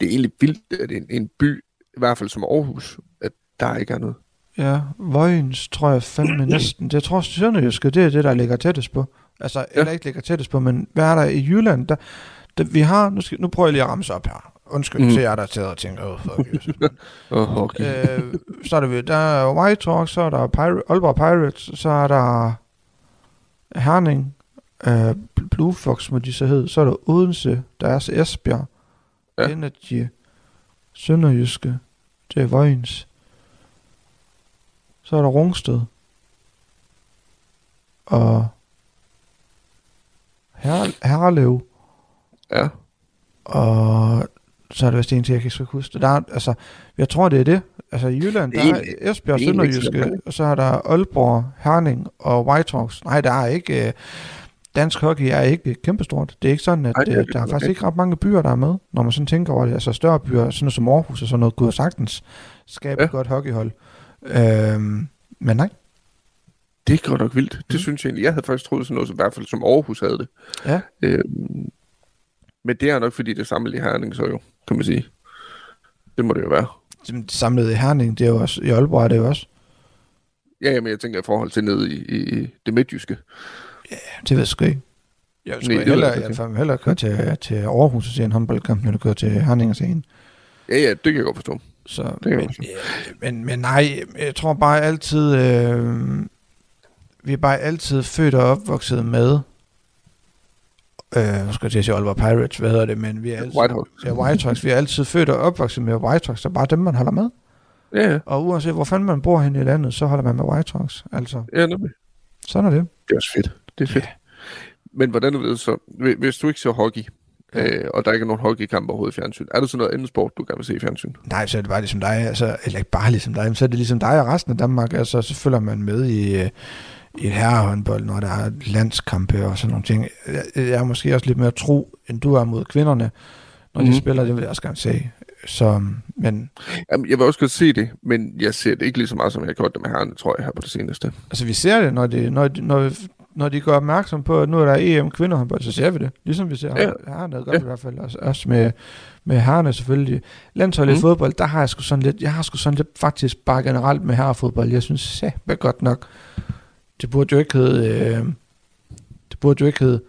Det er egentlig vildt, at en, en by, i hvert fald som Aarhus, at der ikke er noget. ja, Vojens tror jeg fandme <clears throat> næsten, det jeg tror Sønderjyske, det er det, der ligger tættest på. Altså, ja. eller ikke ligger tættest på, men hvad er der i Jylland? Der, der, vi har, nu, skal, nu prøver jeg lige at ramse op her. Undskyld, mm. Til jer, der sidder og tænker, åh, fuck mand." Og hockey. øh, så er der, der er White Sox, så er der Pir- Aalborg Pirates, så er der Herning, øh, Blue Fox må de så hedde, så er der Odense, der er så Esbjerg, Ja. Energy, Sønderjyske, det er Vojens, så er der Rungsted, og Her- Herlev, Ja. og så er der vist en til, jeg kan ikke huske det. Der er, altså, jeg tror, det er det. Altså i Jylland, Det der er er Esbjerg, det er Sønderjyske, og så er der Aalborg, Herning og White Sox. Nej, der er ikke... Øh, dansk hockey er ikke kæmpestort. Det er ikke sådan, at Nej, det øh, det der er faktisk ikke. ret mange byer, der er med, når man sådan tænker over det. Altså større byer, sådan noget som Aarhus og sådan noget, kunne sagtens skabe Ja. et godt hockeyhold. Øhm, men nej. Det er godt nok vildt. Det Mm. synes jeg egentlig. Jeg havde faktisk troet sådan noget, som, i hvert fald som Aarhus havde det. Ja. Øhm, men det er nok, fordi det samlet i Herning, så jo, kan man sige. Det må det jo være. Det samlede i Herning, det er jo også, i Aalborg er det jo også. Ja, men jeg tænker i forhold til nede i, i det midtjyske. Det ved jeg sgu ikke. Jeg vil sgu Nej, det hellere, jeg vil hellere køre til, til Aarhus og se en håndboldkamp, end at køre til Herning og se en. Ja, ja, det kan jeg godt forstå. Så, kan jeg men, ja, men, men nej, jeg tror bare altid, øh, vi er bare altid født og opvokset med, øh, nu skal jeg til at sige Aalborg Pirates, hvad hedder det, men vi er altid, White Hawks. ja, White Sox, vi er altid født og opvokset med White Sox, der er bare dem, man holder med. Ja, ja. Og uanset hvor fanden man bor hen i landet, så holder man med White Sox. Altså, Ja, nemlig. sådan er det. Det er også fedt. Det er fedt. Men hvordan er det så? Hvi- Hvis du ikke ser hockey, Ja. øh, og der ikke er nogen hockeykamp overhovedet i fjernsyn, er der så noget andet sport, du gerne vil se i fjernsyn? Nej, så er det bare ligesom dig, altså, eller ikke bare ligesom dig, men så er det ligesom dig og resten af Danmark, altså, så følger man med i, øh, i herrehåndbold, når der er landskampe og sådan nogle ting. Jeg, jeg er måske også lidt mere tro, end du er mod kvinderne, når mm. Mhm. de spiller, det vil jeg også gerne se. Så, men Jamen, jeg vil også godt se det, men jeg ser det ikke lige så meget, som jeg har gjort det med herrerne, tror jeg, her på det seneste. altså, vi ser det, når de, når, når, når de går opmærksom på, at nu er der EM kvindehåndbold, så ser vi det. Ligesom vi ser Ja. herrerne, gør Ja. i hvert fald også, også med, med herrerne selvfølgelig. Landsholdet mm. i fodbold, der har jeg sgu sådan lidt, jeg har sgu sådan lidt faktisk bare generelt med herrefodbold, jeg synes, se, hvad godt nok. Det burde jo ikke hedde, øh, det burde jo ikke hedde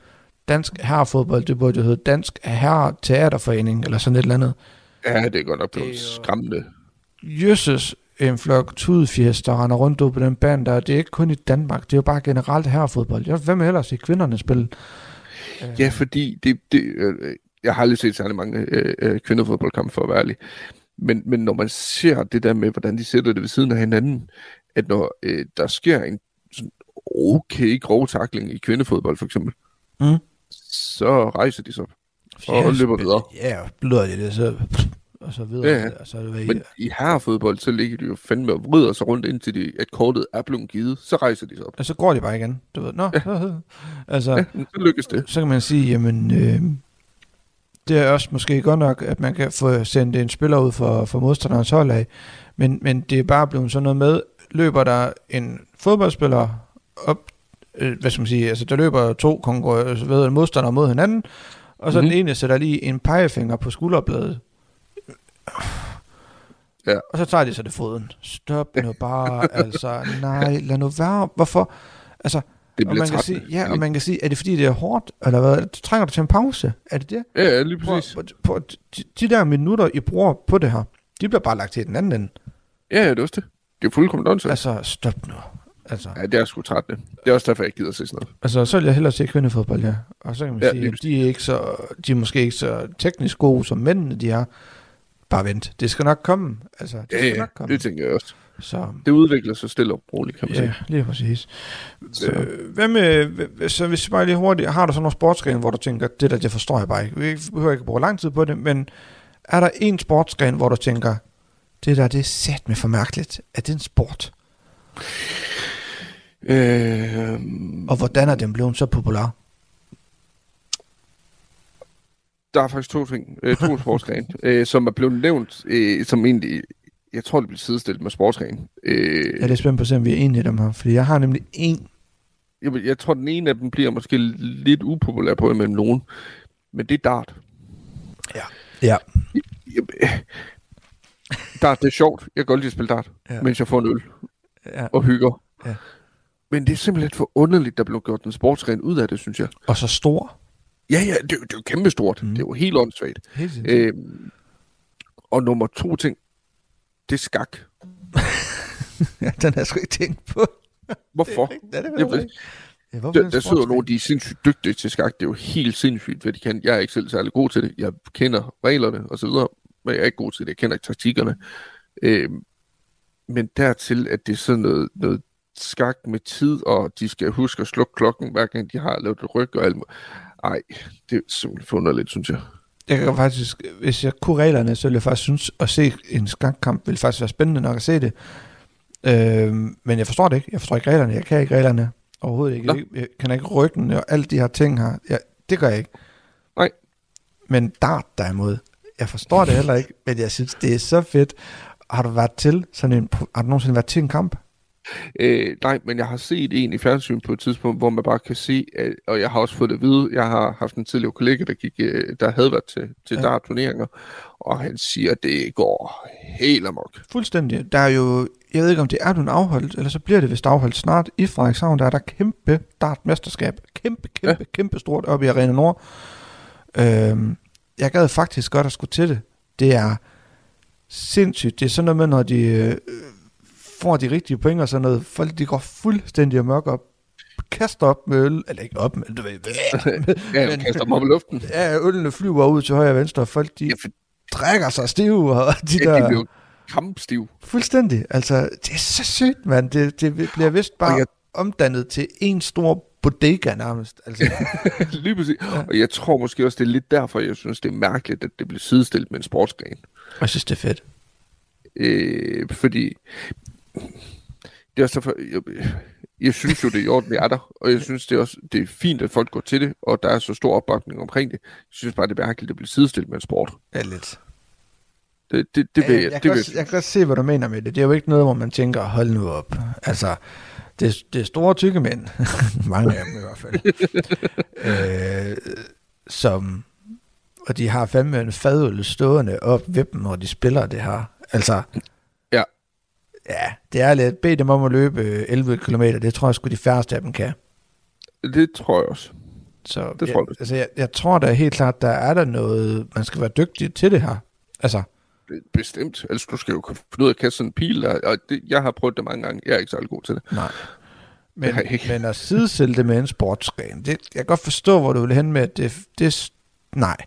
dansk herrefodbold, det burde jo hedde dansk herre teaterforening, eller sådan et eller andet. Ja, det er godt nok blevet skræmmende. Jøsses, en flok tudefjes, der render rundt ude på den bane der. Det er ikke kun i Danmark, det er jo bare generelt herrefodbold. Jeg, hvem ellers i kvinderne spille? Øh, Ja, fordi det, det, øh, jeg har aldrig set særlig mange øh, øh, kvindefodboldkampe, for at være ærlig. Men, men når man ser det der med, hvordan de sætter det ved siden af hinanden, at når øh, der sker en sådan okay grov takling i kvindefodbold for eksempel, Mm. så rejser de sig op. og løber videre. Ja, og bløder de det, så, og så videre. Ja, ja. Og så er det ved, Men i herrefodbold, så ligger de jo fandme og vrider sig rundt indtil de, at kortet er blevet givet. Så rejser de sig op. og så går de bare igen. Du ved, nå, ja. <laughs> altså, Ja, så lykkes det. så kan man sige, jamen, øh, det er også måske godt nok, at man kan få sendt en spiller ud for, for modstanderens hold af, men, men det er bare blevet sådan noget med, løber der en fodboldspiller op, øh, hvad skal man sige, altså der løber to konkurrenter, ved modstandere mod hinanden, og så mm-hmm. Mhm. den ene sætter lige en pegefinger på skulderbladet. Ja. Og så tager de så det foden. Stop nu bare, <laughs> altså, nej, lad nu være. Hvorfor? Altså, Det og man kan sige, ja, og man kan sige, er det fordi det er hårdt, eller hvad? Trænger du til en pause? Er det det? Ja, ja, lige præcis. prøv, prøv, de, de der minutter, I bruger på det her, de bliver bare lagt til den anden ende. Ja, ja, det er også det. Det er fuldkommen åndssvagt. Altså, stop nu. Altså, Ja, det er sgu trættende. Det er også derfor, jeg ikke gider at se sådan noget. altså, så vil jeg hellere se kvindefodbold, ja. Og så kan man Ja, sige, at de er, ikke så, de er måske ikke så teknisk gode, som mændene de er. Bare vent. Det skal nok komme. Altså, det Ja, skal ja, nok komme. det tænker jeg også. Så. Det udvikler sig stille og roligt, kan man ja, sige. Ja, lige præcis. Så. Øh, hvad med, så hvis bare lige hurtigt, har du sådan nogle sportsgren, hvor du tænker, det der, det forstår jeg bare ikke. Vi behøver ikke bruge lang tid på det, men er der en sportsgren, hvor du tænker, det der, det er sat med for mærkeligt. Er det en sport? Øh, og hvordan er den blevet så populær? Der er faktisk to ting, øh, to <laughs> sportsgrene, øh, som er blevet nævnt, øh, som egentlig, jeg tror, det bliver sidestillet med sportsgren. Øh, jeg er lidt spændt på at se, om vi er enige i dem her, fordi jeg har nemlig en. Jeg, jeg tror, den ene af dem bliver måske lidt upopulær på imellem nogen, men det er dart. Ja. Ja. Jeg, dart, det er sjovt. Jeg kan godt lide at spille dart, ja. mens jeg får en øl ja. og hygger. Ja. Men det er simpelthen for underligt, der blev gjort en sportsgren ud af det, synes jeg. Og så stor. Ja, ja, det, det er jo kæmpestort. Mm. Det er jo helt åndssvagt. Helt øhm, og nummer to ting, det er skak. <laughs> ja, den har jeg sgu ikke tænkt på. Hvorfor? <laughs> Det er, det er det, Ja, der, der sidder nogle, de er sindssygt dygtige til skak. Det er jo helt sindssygt, hvad de kan. Jeg er ikke selv særlig god til det. Jeg kender reglerne og så videre, men jeg er ikke god til det. Jeg kender ikke taktikkerne. Øhm, men dertil, at det er sådan noget, noget skak med tid, og de skal huske at slukke klokken, hver gang de har lavet et ryg og alt Ej, det er simpelthen funderligt, synes jeg. Jeg kan faktisk, hvis jeg kunne reglerne, så ville jeg faktisk synes, at se en skakkamp ville faktisk være spændende nok at se det. Øh, men jeg forstår det ikke. Jeg forstår ikke reglerne. Jeg kan ikke reglerne overhovedet ikke. Jeg, jeg kan ikke ryggen og alle de her ting her. Jeg, det gør jeg ikke. Nej. Men dart derimod, jeg forstår det heller ikke, men jeg synes, det er så fedt. Har du været til sådan en, har du nogensinde været til en kamp? Øh, nej, men jeg har set en i fjernsyn på et tidspunkt, hvor man bare kan se, at, og jeg har også fået det at vide, jeg har haft en tidligere kollega, der, gik, øh, der havde været til, til ja. dart-turneringer, og han siger, at det går helt amok. Fuldstændig. Der er jo, jeg ved ikke om det er blevet afholdt, eller så bliver det vist afholdt snart. I Frederikshavn, der er der kæmpe dartmesterskab. Kæmpe, kæmpe, ja. kæmpe stort oppe i Arena Nord. Øhm, jeg gad faktisk godt at skulle til det. Det er sindssygt. Det er sådan noget med, når de øh, får de rigtige point og sådan noget. Folk, de går fuldstændig amok op kaster op med øl, eller ikke op, men du ved, <laughs> ja, men, kaster dem op i luften. Ja, ølene flyver ud til højre og venstre, og folk de ja, for... trækker sig stive, og <laughs> de ja, der... de bliver kampstiv. Fuldstændig, altså, det er så sygt, mand. Det, det bliver vist bare jeg... omdannet til en stor bodega nærmest. Altså. <laughs> Lige præcis. Ja. Og jeg tror måske også, det er lidt derfor, jeg synes, det er mærkeligt, at det bliver sidestillet med en sportsgren. Jeg synes, det er fedt. Øh, fordi det er også derfor, jeg, jeg synes jo, det er i orden, det er der, og jeg synes det er også det er fint, at folk går til det, og der er så stor opbakning omkring det. Jeg synes bare, det er mærkeligt, at det bliver sidestillet med en sport. Ja, lidt. Det, det, det vil jeg, jeg, det kan vil også, jeg kan også se, hvad du mener med det. Det er jo ikke noget, hvor man tænker, hold nu op. Altså, det, det er store tykke mænd. <laughs> Mange af dem i hvert fald. <laughs> øh, som, og de har fandme en fadøl stående op ved dem, når de spiller det her. Altså. Ja, det er lidt. Bed dem om at løbe 11 km. Det tror jeg sgu de færreste af dem kan. Det tror jeg også. Så det jeg, tror jeg. Altså, jeg, jeg tror da helt klart, der er der noget, man skal være dygtig til det her. Altså. Bestemt. Altså, du skal jo kunne finde ud af at kaste sådan en pil. Og det, jeg har prøvet det mange gange. Jeg er ikke særlig god til det. Nej. Men, men at sidesætte det med en sportsgren, det, jeg kan godt forstå, hvor du vil hen med, at det, det nej.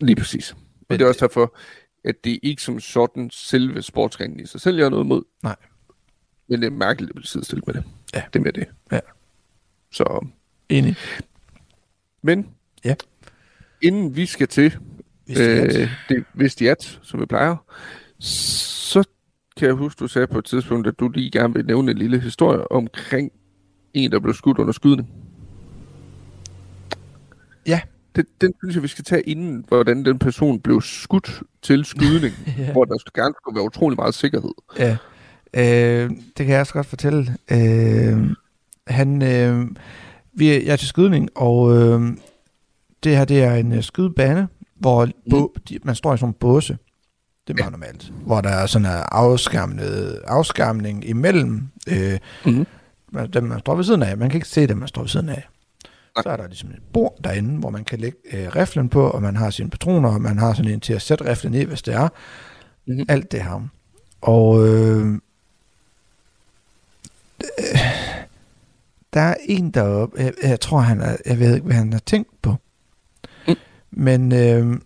Lige præcis. Men, det er også derfor, at det ikke som sådan selve sportsgrenen i sig selv, jeg har noget imod. Nej. Men det er mærkeligt at blive sidestillet med det. Ja. Det med det. Ja. Så. Enig. Men. Ja. Inden vi skal til øh, det Vestiat, som vi plejer, så kan jeg huske, du sagde på et tidspunkt, at du lige gerne vil nævne en lille historie omkring en, der blev skudt under skydning. Ja, det, den synes jeg, vi skal tage inden, hvordan den person blev skudt til skydning, <laughs> ja. hvor der gerne skulle være utrolig meget sikkerhed. Ja, øh, det kan jeg også godt fortælle. Øh, han, øh, vi er, jeg er til skydning, og øh, det her det er en uh, skydebane, hvor mm. de, man står i sådan en båse. Det er meget ja. normalt. Hvor der er sådan en afskærmning, afskærmning imellem øh, mm. dem, man står ved siden af. Man kan ikke se dem, man står ved siden af. Så er der ligesom et bord derinde, hvor man kan lægge øh, riflen på, og man har sine patroner, og man har sådan en til at sætte riflen i, hvis det er. Mm-hmm. Alt det her. Og øh, der er en deroppe, jeg, jeg tror, han er, jeg ved ikke, hvad han har tænkt på. Mm. Men øh,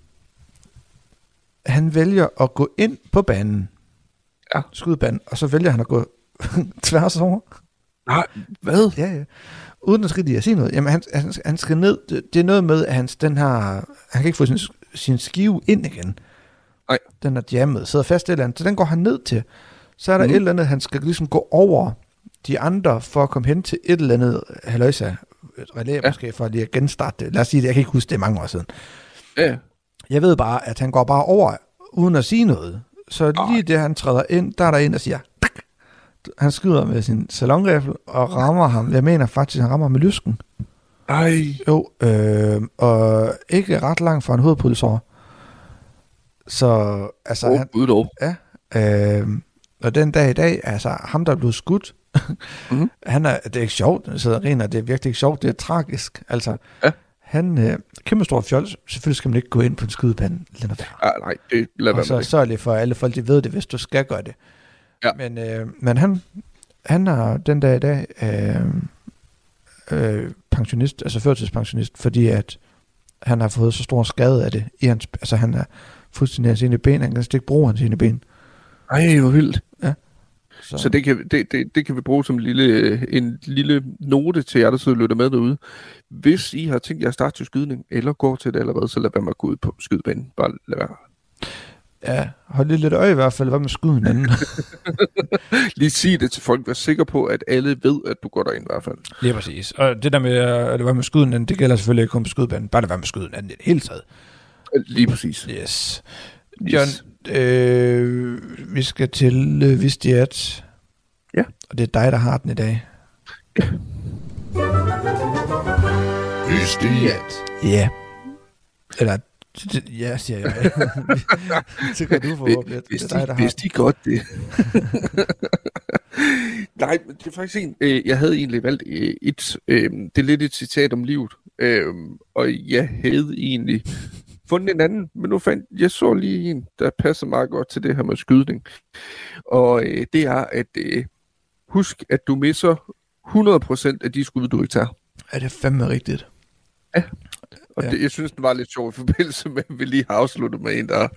han vælger at gå ind på banen. ja. skudband, og så vælger han at gå <laughs> tværs over. Nej, hvad? Ja, ja. Uden at rigtig at sige noget. Jamen, han, han, han skal ned. Det, det er noget med, at hans, den her, han kan ikke få sin, sin skive ind igen. Nej. Den er jammet, sidder fast et eller andet. Så den går han ned til. Så er der mm. et eller andet, han skal ligesom gå over de andre for at komme hen til et eller andet haløjsa relæ ja. måske, for lige at genstarte det. Lad os sige det, jeg kan ikke huske det mange år siden. Ja. Jeg ved bare, at han går bare over, uden at sige noget. Så lige det, han træder ind, der er der en, der siger, han skyder med sin salongrifle og rammer ham. Jeg mener faktisk, han rammer med lysken. Ej. Jo, øh, og ikke ret langt fra en hovedpulsår. Så, altså... Oh, han, dog. Ja, øh, og den dag i dag, altså ham, der er blevet skudt, mm-hmm. <laughs> han er, det er ikke sjovt, så rent, det er virkelig ikke sjovt, det er tragisk. Altså, ja. han, øh, kæmpe stor fjols, selvfølgelig skal man ikke gå ind på en skydepande. Lad være. Ah, nej, det lad Og så sørg lige for, at alle folk de ved det, hvis du skal gøre det. Ja. Men, øh, men han, han er den dag i dag øh, øh, pensionist, altså førtidspensionist, fordi at han har fået så stor skade af det. I hans, altså han er fuldstændig af sine ben, han kan ikke bruge hans sine ben. Ej, hvor vildt. Ja. Så, så det, kan, det, det, det kan vi bruge som en lille, en lille note til jer, der sidder og lytter med derude. Hvis I har tænkt jer at starte til skydning, eller går til det allerede, så lad være med at gå ud på skydebanen. Bare lad være. Ja, hold lige lidt øje i hvert fald. Hvad med skyde hinanden? <laughs> lige sig det til folk. Vær sikker på, at alle ved, at du går derind i hvert fald. Lige præcis. Og det der med at det var med skyde hinanden, det gælder selvfølgelig ikke kun på skydebanen. Bare det var med skyde hinanden i det hele taget. Lige præcis. Yes. John, yes. Øh, vi skal til øh, Vistiat. Ja. Og det er dig, der har den i dag. Ja. Vistiat. Ja. Eller, ja, siger jeg. <laughs> så kan du forhåbentlig. Hvis det er dig, der har de godt det. <laughs> Nej, det er faktisk en, øh, jeg havde egentlig valgt øh, et, øh, det er lidt et citat om livet, øh, og jeg havde egentlig fundet en anden, men nu fandt jeg så lige en, der passer meget godt til det her med skydning. Og øh, det er, at øh, husk, at du misser 100% af de skud, du ikke tager. Er det fandme rigtigt? Ja. Og ja. Det, jeg synes, det var lidt sjovt i forbindelse med, at vi lige har afsluttet med en, der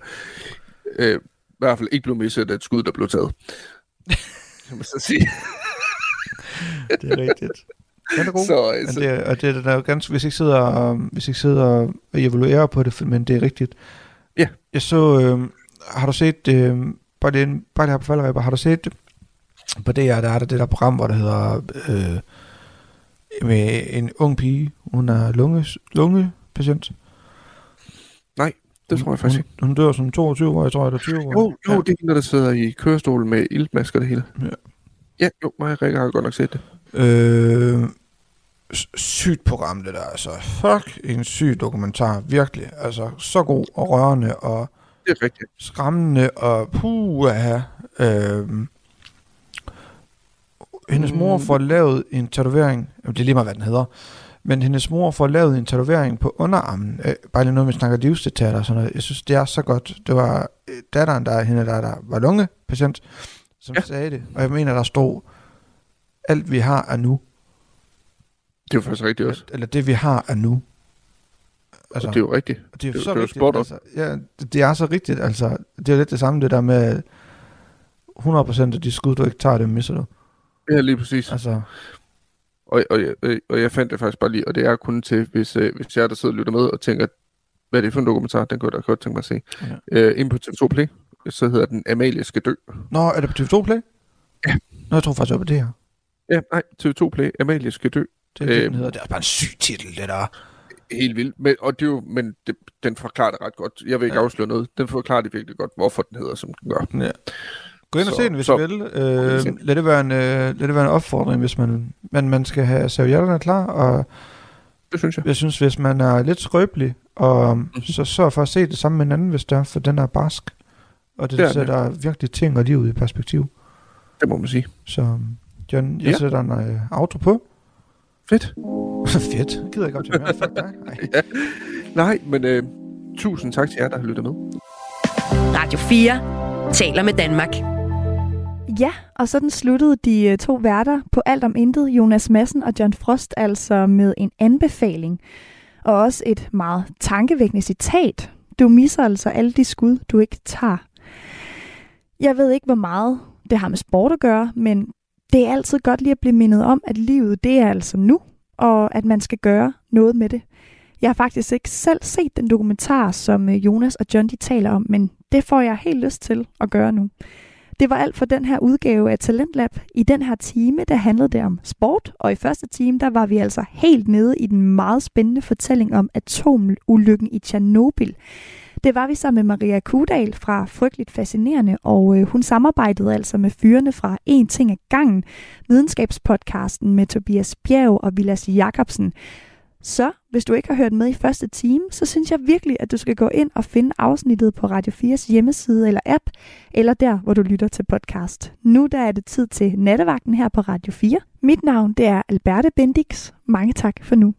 øh, i hvert fald ikke blev misset af et skud, der blev taget. Jeg må så sige. det er rigtigt. Den er god. Så, men så... Det, og det, der er jo ganske, hvis ikke sidder, og, hvis ikke sidder og evaluerer på det, men det er rigtigt. Ja. Jeg så, øh, har du set, øh, bare, det, bare det her på faldrebber, har du set på det her, der er der det der program, hvor der hedder, øh, med en ung pige, hun er lunge, lungepatient. Nej, det tror jeg faktisk ikke. Hun, hun dør som 22 år, jeg tror, eller 20 år. Jo, jo ja. det er hende, der sidder i kørestol med iltmasker det hele. Ja. Ja, jo, mig og Rikke har godt nok set det. Øh, sygt program, det der. Altså, fuck, en syg dokumentar. Virkelig. Altså, så god og rørende og det er rigtigt. skræmmende og puh, øh, hendes mor mm. får lavet en tatovering, det er lige meget, hvad den hedder, men hendes mor får lavet en tatovering på underarmen. Øh, bare lige noget, vi snakker livsdetaljer og sådan noget. Jeg synes, det er så godt. Det var øh, datteren, der, hende, der, der var lungepatient, som ja. sagde det. Og jeg mener, der stod, alt vi har er nu. Det er jo faktisk rigtigt også. Eller det vi har er nu. Altså, det er jo rigtigt. Det er, det, så det rigtigt. Altså, ja, det, det er så rigtigt. Altså, det er lidt det samme, det der med 100% af de skud, du ikke tager, det misser du. Ja, lige præcis. Altså. Og, og, og, og jeg fandt det faktisk bare lige, og det er kun til, hvis, øh, hvis jeg der sidder og lytter med og tænker, hvad er det for en dokumentar, den kunne jeg da godt tænke mig at se. Ja. Øh, ind på TV2 Play, så hedder den Amalie skal dø. Nå, er det på TV2 Play? Ja. Nå, jeg tror faktisk, det var på det her. Ja, nej, TV2 Play, Amalie skal dø. Det er, det, den hedder. det er bare en syg titel, det der. Helt vildt. Men, og det er jo, men det, den forklarer det ret godt. Jeg vil ikke ja. afsløre noget. Den forklarer det virkelig godt, hvorfor den hedder, som den gør. Ja. Gå ind og se den, hvis så, du vil. Øh, lad, det være en, øh, lad det være en opfordring, hvis man, man, man skal have servietterne klar. Og det synes jeg. Jeg synes, hvis man er lidt skrøbelig, og mm-hmm. så sørg for at se det sammen med en anden, hvis det er, for den er barsk. Og det, det sætter det. virkelig ting og livet i perspektiv. Det må man sige. Så John, jeg ja. sætter en uh, outro på. Fedt. <laughs> Fedt. Jeg gider ikke op til mere. Fuck dig. <laughs> Nej. ja. Nej, men uh, tusind tak til jer, der har lyttet med. Radio 4 taler med Danmark. Ja, og sådan sluttede de øh, to værter på alt om intet, Jonas Madsen og John Frost, altså med en anbefaling. Og også et meget tankevækkende citat. Du misser altså alle de skud, du ikke tager. Jeg ved ikke, hvor meget det har med sport at gøre, men det er altid godt lige at blive mindet om, at livet det er altså nu, og at man skal gøre noget med det. Jeg har faktisk ikke selv set den dokumentar, som øh, Jonas og John de taler om, men det får jeg helt lyst til at gøre nu. Det var alt for den her udgave af Talentlab. I den her time, der handlede det om sport, og i første time, der var vi altså helt nede i den meget spændende fortælling om atomulykken i Tjernobyl. Det var vi sammen med Maria Kudal fra Frygteligt Fascinerende, og øh, hun samarbejdede altså med fyrene fra En Ting af Gangen, videnskabspodcasten med Tobias Bjerg og Vilas Jacobsen. Så hvis du ikke har hørt med i første time, så synes jeg virkelig, at du skal gå ind og finde afsnittet på Radio 4's hjemmeside eller app, eller der, hvor du lytter til podcast. Nu der er det tid til nattevagten her på Radio 4. Mit navn det er Alberte Bendix. Mange tak for nu.